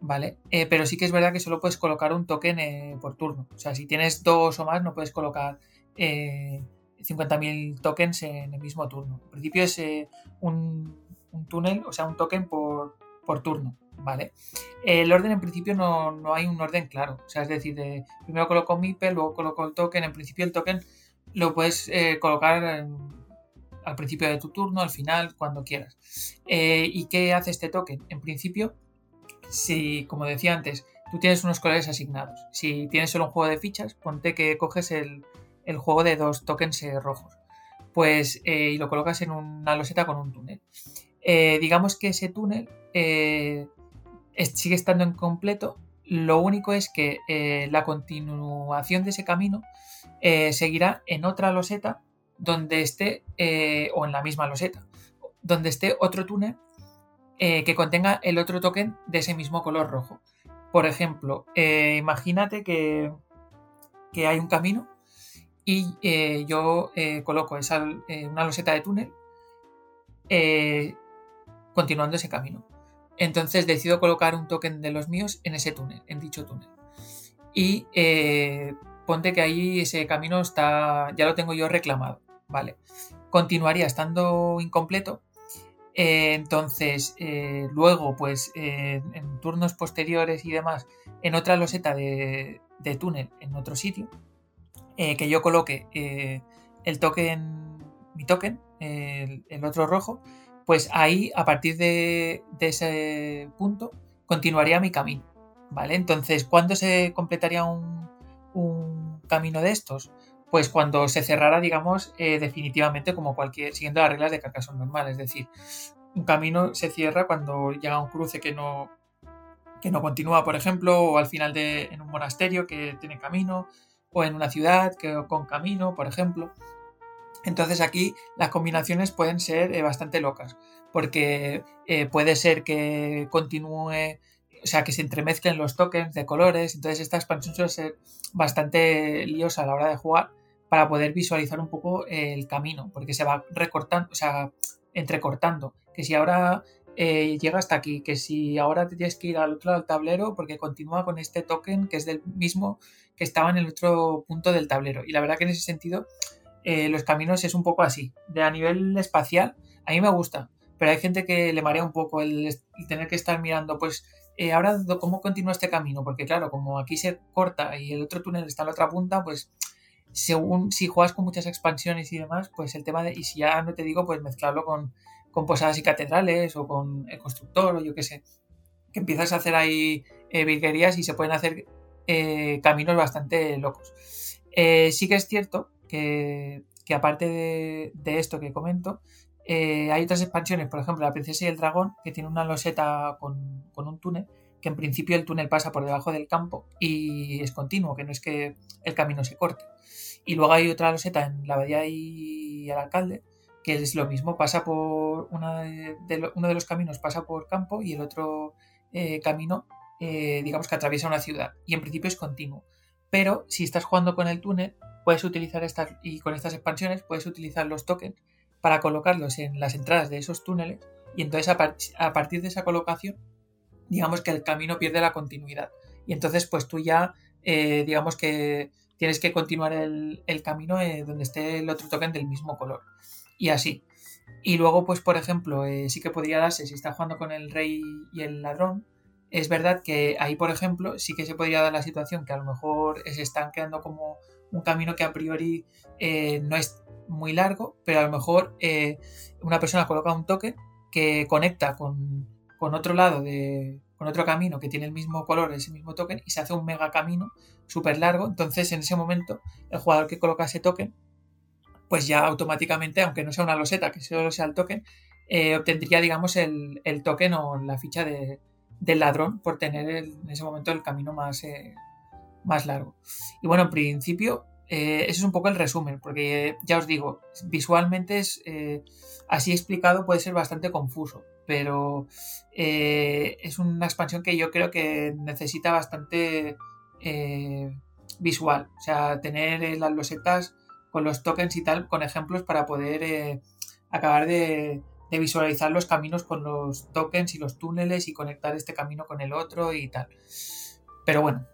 ¿vale? Eh, pero sí que es verdad que solo puedes colocar un token eh, por turno. O sea, si tienes dos o más, no puedes colocar eh, 50.000 tokens en el mismo turno. En principio es eh, un, túnel, o sea, un token por, turno, ¿vale? El orden en principio no, hay un orden claro, o sea, es decir, primero coloco MIPE, luego coloco el token, en principio el token lo puedes colocar al principio de tu turno, al final, cuando quieras. ¿Y qué hace este token? En principio, si, como decía antes, tú tienes unos colores asignados, si tienes solo un juego de fichas, ponte que coges el, el juego de dos tokens eh, rojos. Pues, eh, y lo colocas en una loseta con un túnel. Eh, digamos que ese túnel sigue estando incompleto. Lo único es que la continuación de ese camino seguirá en otra loseta donde esté, o en la misma loseta, donde esté otro túnel que contenga el otro token de ese mismo color rojo. Por ejemplo, imagínate que, que, hay un camino y eh, yo eh, coloco esa, eh, una loseta de túnel continuando ese camino. Entonces decido colocar un token de los míos en ese túnel, en dicho túnel. Y ponte que ahí ese camino está, ya lo tengo yo reclamado, ¿vale? Continuaría estando incompleto. Entonces, luego, pues en turnos posteriores y demás, en otra loseta de túnel en otro sitio, eh, que yo coloque eh, el token, mi token, el, otro rojo, pues ahí a partir de, ese punto continuaría mi camino. ¿Vale? Entonces, ¿cuándo se completaría un, camino de estos? Pues cuando se cerrara, digamos, eh, definitivamente como cualquier, siguiendo las reglas de Carcassonne normal. Es decir, un camino se cierra cuando llega un cruce que no, que no continúa, por ejemplo, o al final de en un monasterio que tiene camino, o en una ciudad que, con camino, por ejemplo. Entonces aquí las combinaciones pueden ser eh, bastante locas, porque eh, puede ser que continúe, o sea, que se entremezclen los tokens de colores, entonces esta expansión suele ser bastante liosa a la hora de jugar para poder visualizar un poco el camino, porque se va recortando, o sea, entrecortando, que si ahora eh, llega hasta aquí, que si ahora te tienes que ir al otro lado del tablero porque continúa con este token que es del mismo que estaba en el otro punto del tablero. Y la verdad que en ese sentido eh, los caminos es un poco así. De a nivel espacial, a mí me gusta, pero hay gente que le marea un poco el, tener que estar mirando, pues eh, ahora cómo continúa este camino, porque claro, como aquí se corta y el otro túnel está en la otra punta, pues según si juegas con muchas expansiones y demás, pues el tema de, y si ya no te digo, pues mezclarlo con posadas y catedrales o con el constructor o yo qué sé, que empiezas a hacer ahí eh, y se pueden hacer eh, caminos bastante locos. Eh, sí que es cierto que, aparte de, esto que comento, eh, hay otras expansiones, por ejemplo, la princesa y el dragón, que tiene una loseta con, un túnel, que en principio el túnel pasa por debajo del campo y es continuo, que no es que el camino se corte. Y luego hay otra loseta en la abadía y el alcalde, que es lo mismo, pasa por uno de los caminos pasa por campo y el otro eh, camino, eh, digamos que atraviesa una ciudad y en principio es continuo. Pero si estás jugando con el túnel, puedes utilizar estas y con estas expansiones puedes utilizar los tokens para colocarlos en las entradas de esos túneles y entonces a, partir de esa colocación, digamos que el camino pierde la continuidad y entonces pues tú ya, eh, digamos que tienes que continuar el, camino donde esté el otro token del mismo color y así. Y luego, pues, por ejemplo, eh, sí que podría darse si está jugando con el rey y el ladrón. Es verdad que ahí, por ejemplo, sí que se podría dar la situación que a lo mejor se están quedando como un camino que a priori eh, no es muy largo, pero a lo mejor eh, una persona coloca un toque que conecta con, con, otro lado de con otro camino que tiene el mismo color, ese mismo token, y se hace un mega camino súper largo. Entonces, en ese momento, el jugador que coloca ese token pues ya automáticamente, aunque no sea una loseta, que solo sea el token, eh, obtendría, digamos, el, token o la ficha de, del ladrón por tener en ese momento el camino más, eh, más largo. Y bueno, en principio, eh, eso es un poco el resumen, porque ya os digo, visualmente es así explicado puede ser bastante confuso, pero es una expansión que yo creo que necesita bastante visual, o sea, tener las losetas con los tokens y tal, con ejemplos para poder eh, acabar de, visualizar los caminos con los tokens y los túneles y conectar este camino con el otro y tal. Pero bueno,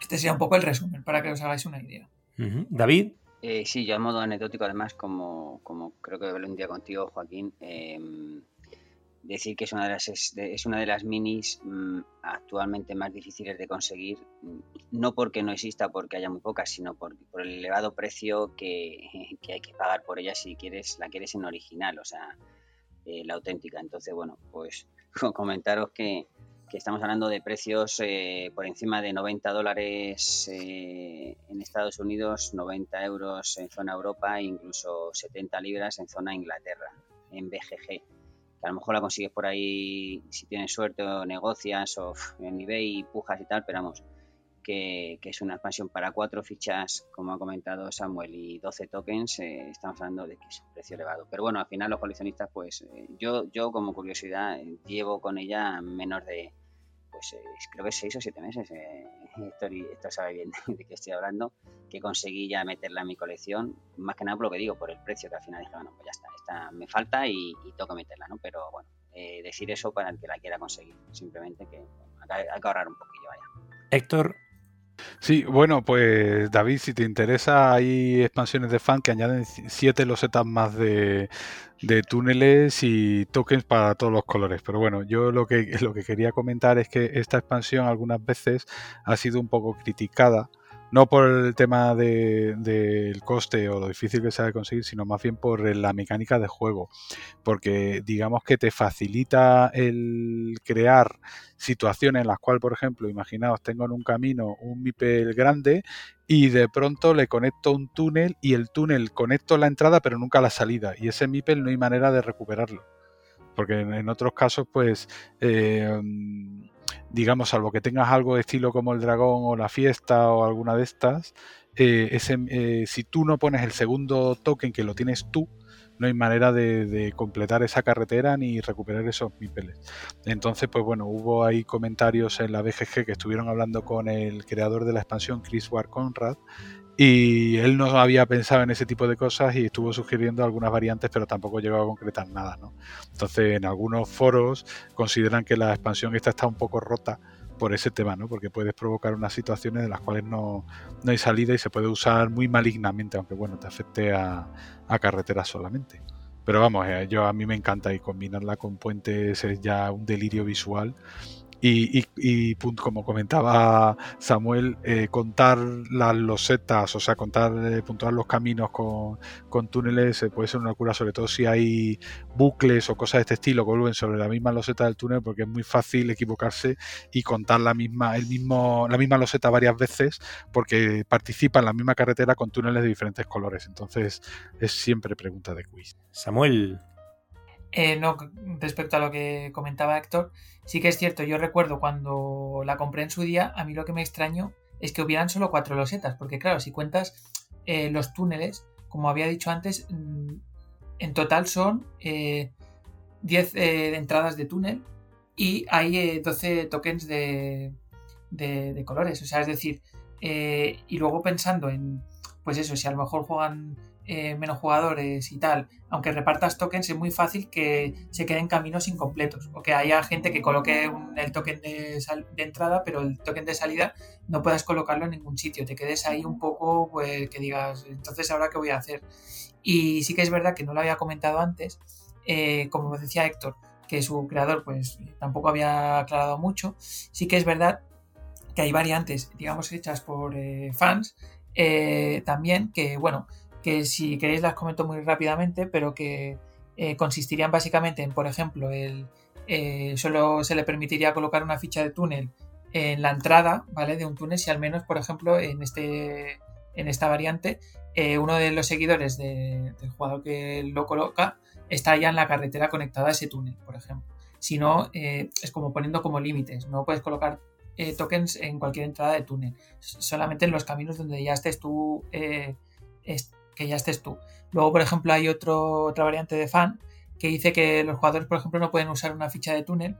este sería un poco el resumen para que os hagáis una idea. David. Eh, sí, yo a modo anecdótico, además, como, como creo que hablé un día contigo, Joaquín, em, decir que es una de las, es, una de las minis mm, actualmente más difíciles de conseguir, mm, no porque no exista, porque haya muy pocas, sino por, por el elevado precio que, que, hay que pagar por ella si quieres la quieres en original, o sea, eh, la auténtica. Entonces, bueno, pues comentaros que, que estamos hablando de precios eh, por encima de 90 dólares eh, en Estados Unidos, 90 euros en zona Europa incluso 70 libras en zona Inglaterra, en BGG. Que a lo mejor la consigues por ahí si tienes suerte o negocias o en eBay pujas y tal, pero vamos, que, es una expansión para cuatro fichas, como ha comentado Samuel, y 12 tokens, eh, estamos hablando de que es un precio elevado. Pero bueno, al final los coleccionistas, pues eh, yo, yo como curiosidad, llevo con ella menos de, pues creo que 6 o 7 meses, esto, sabe bien de qué estoy hablando, que conseguí ya meterla en mi colección, más que nada por lo que digo, por el precio, que al final dije, bueno, pues ya está, esta me falta y, y toca meterla, ¿no? Pero bueno, decir eso para el que la quiera conseguir, simplemente que hay, hay que ahorrar un poquillo, vaya. Héctor, Sí, bueno, pues David, si te interesa, hay expansiones de fan que añaden siete losetas más de, de túneles y tokens para todos los colores. Pero bueno, yo lo que, lo que quería comentar es que esta expansión algunas veces ha sido un poco criticada no por el tema del coste o lo difícil que sea de conseguir, sino más bien por la mecánica de juego. Porque digamos que te facilita el crear situaciones en las cuales, por ejemplo, imaginaos, tengo en un camino un MIPEL grande y de pronto le conecto un túnel y el túnel conecto la entrada pero nunca la salida. Y ese MIPEL no hay manera de recuperarlo. Porque en, otros casos, pues... Eh, digamos, salvo que tengas algo de estilo como el dragón o la fiesta o alguna de estas, eh, ese, eh, si tú no pones el segundo token que lo tienes tú, no hay manera de, completar esa carretera ni recuperar esos mipeles. Entonces, pues bueno, hubo ahí comentarios en la BGG que estuvieron hablando con el creador de la expansión, Chris War Conrad, y él no había pensado en ese tipo de cosas y estuvo sugiriendo algunas variantes, pero tampoco llegó a concretar nada. ¿no? Entonces, en algunos foros consideran que la expansión esta está un poco rota por ese tema, ¿no? porque puedes provocar unas situaciones de las cuales no, hay salida y se puede usar muy malignamente, aunque bueno, te afecte a, a carreteras solamente. Pero vamos, eh, yo a mí me encanta y combinarla con puentes es ya un delirio visual y, como comentaba Samuel, eh, contar las losetas, o sea, contar, eh, puntuar los caminos con, túneles eh, puede ser una locura, sobre todo si hay bucles o cosas de este estilo que vuelven sobre la misma loseta del túnel, porque es muy fácil equivocarse y contar la misma, el mismo, la misma loseta varias veces, porque participa en la misma carretera con túneles de diferentes colores. Entonces, es siempre pregunta de quiz. Samuel, eh, no, respecto a lo que comentaba Héctor, sí que es cierto, yo recuerdo cuando la compré en su día, a mí lo que me extrañó es que hubieran solo cuatro losetas, porque claro, si cuentas eh, los túneles, como había dicho antes, mm, en total son 10 eh, entradas de túnel y hay 12 tokens de, de, colores, o sea, es decir, y luego pensando en, pues eso, si a lo mejor juegan eh, menos jugadores y tal, aunque repartas tokens, es muy fácil que se queden caminos incompletos o que haya gente que coloque el token de, entrada, pero el token de salida no puedas colocarlo en ningún sitio. Te quedes ahí un poco, pues que digas, entonces ahora qué voy a hacer. Y sí que es verdad que no lo había comentado antes, eh, como decía Héctor, que su creador pues tampoco había aclarado mucho. Sí que es verdad que hay variantes, digamos, hechas por eh, fans también, que bueno, que si queréis las comento muy rápidamente, pero que eh, consistirían básicamente en, por ejemplo, el, eh, solo se le permitiría colocar una ficha de túnel en la entrada, ¿vale? De un túnel si al menos, por ejemplo, en, este, en esta variante, eh, uno de los seguidores del jugador que lo coloca está ya en la carretera conectada a ese túnel, por ejemplo. Si no, es como poniendo como límites, no puedes colocar tokens en cualquier entrada de túnel, solamente en los caminos donde ya estés tú que ya estés tú. Luego, por ejemplo, hay otra variante de fan que dice que los jugadores, por ejemplo, no pueden usar una ficha de túnel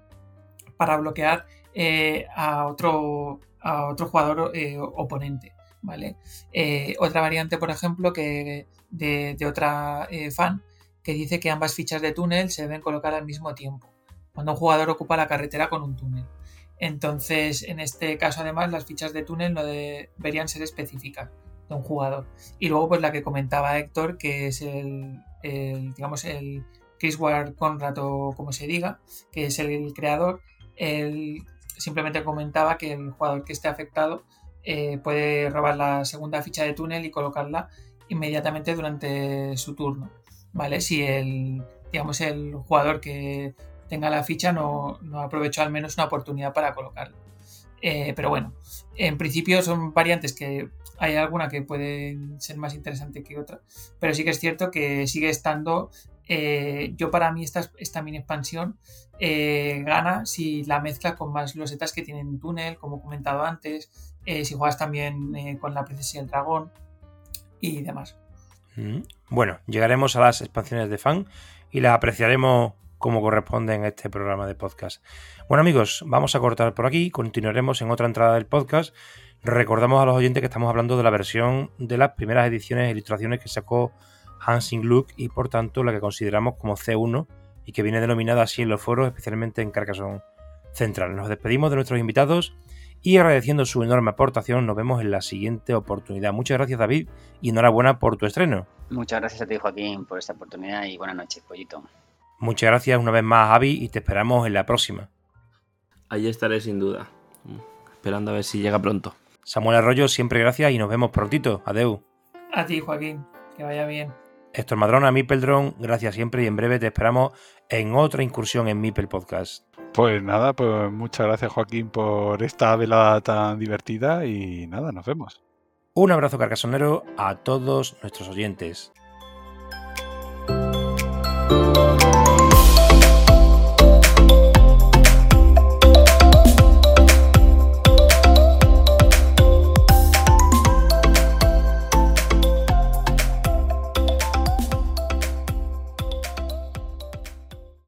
para bloquear eh, a, otro, a otro jugador eh, oponente. ¿vale? Eh, otra variante, por ejemplo, que de, de otra fan que dice que ambas fichas de túnel se deben colocar al mismo tiempo, cuando un jugador ocupa la carretera con un túnel. Entonces, en este caso, además, las fichas de túnel no deberían ser específicas un jugador. Y luego, pues la que comentaba Héctor, que es el, digamos, el Chris Ward Conrad o como se diga, que es el, creador, él simplemente comentaba que el jugador que esté afectado eh, puede robar la segunda ficha de túnel y colocarla inmediatamente durante su turno, ¿vale? Si el, digamos, el jugador que tenga la ficha no, no aprovechó al menos una oportunidad para colocarla. Eh, pero bueno, en principio son variantes que hay alguna que puede ser más interesante que otra, pero sí que es cierto que sigue estando. Eh, yo, para mí, esta, esta mini expansión eh, gana si la mezcla con más losetas que tienen túnel, como comentado antes, si juegas también con la princesa y el dragón y demás. Mm. Bueno, llegaremos a las expansiones de fan y las apreciaremos como corresponde en este programa de podcast. Bueno amigos, vamos a cortar por aquí, continuaremos en otra entrada del podcast. Recordamos a los oyentes que estamos hablando de la versión de las primeras ediciones e ilustraciones que sacó Hansing Look y por tanto la que consideramos como C1 y que viene denominada así en los foros, especialmente en Carcassonne Central. Nos despedimos de nuestros invitados y agradeciendo su enorme aportación, nos vemos en la siguiente oportunidad. Muchas gracias David y enhorabuena por tu estreno. Muchas gracias a ti Joaquín por esta oportunidad y buenas noches, pollito. Muchas gracias una vez más, Javi, y te esperamos en la próxima. Allí estaré sin duda, esperando a ver si llega pronto. Samuel Arroyo, siempre gracias y nos vemos prontito. Adeu. A ti, Joaquín, que vaya bien. Héctor Madrona, Mipeldron, gracias siempre y en breve te esperamos en otra incursión en Mipel Podcast. Pues nada, pues muchas gracias Joaquín por esta velada tan divertida y nada, nos vemos. Un abrazo carcasonero a todos nuestros oyentes.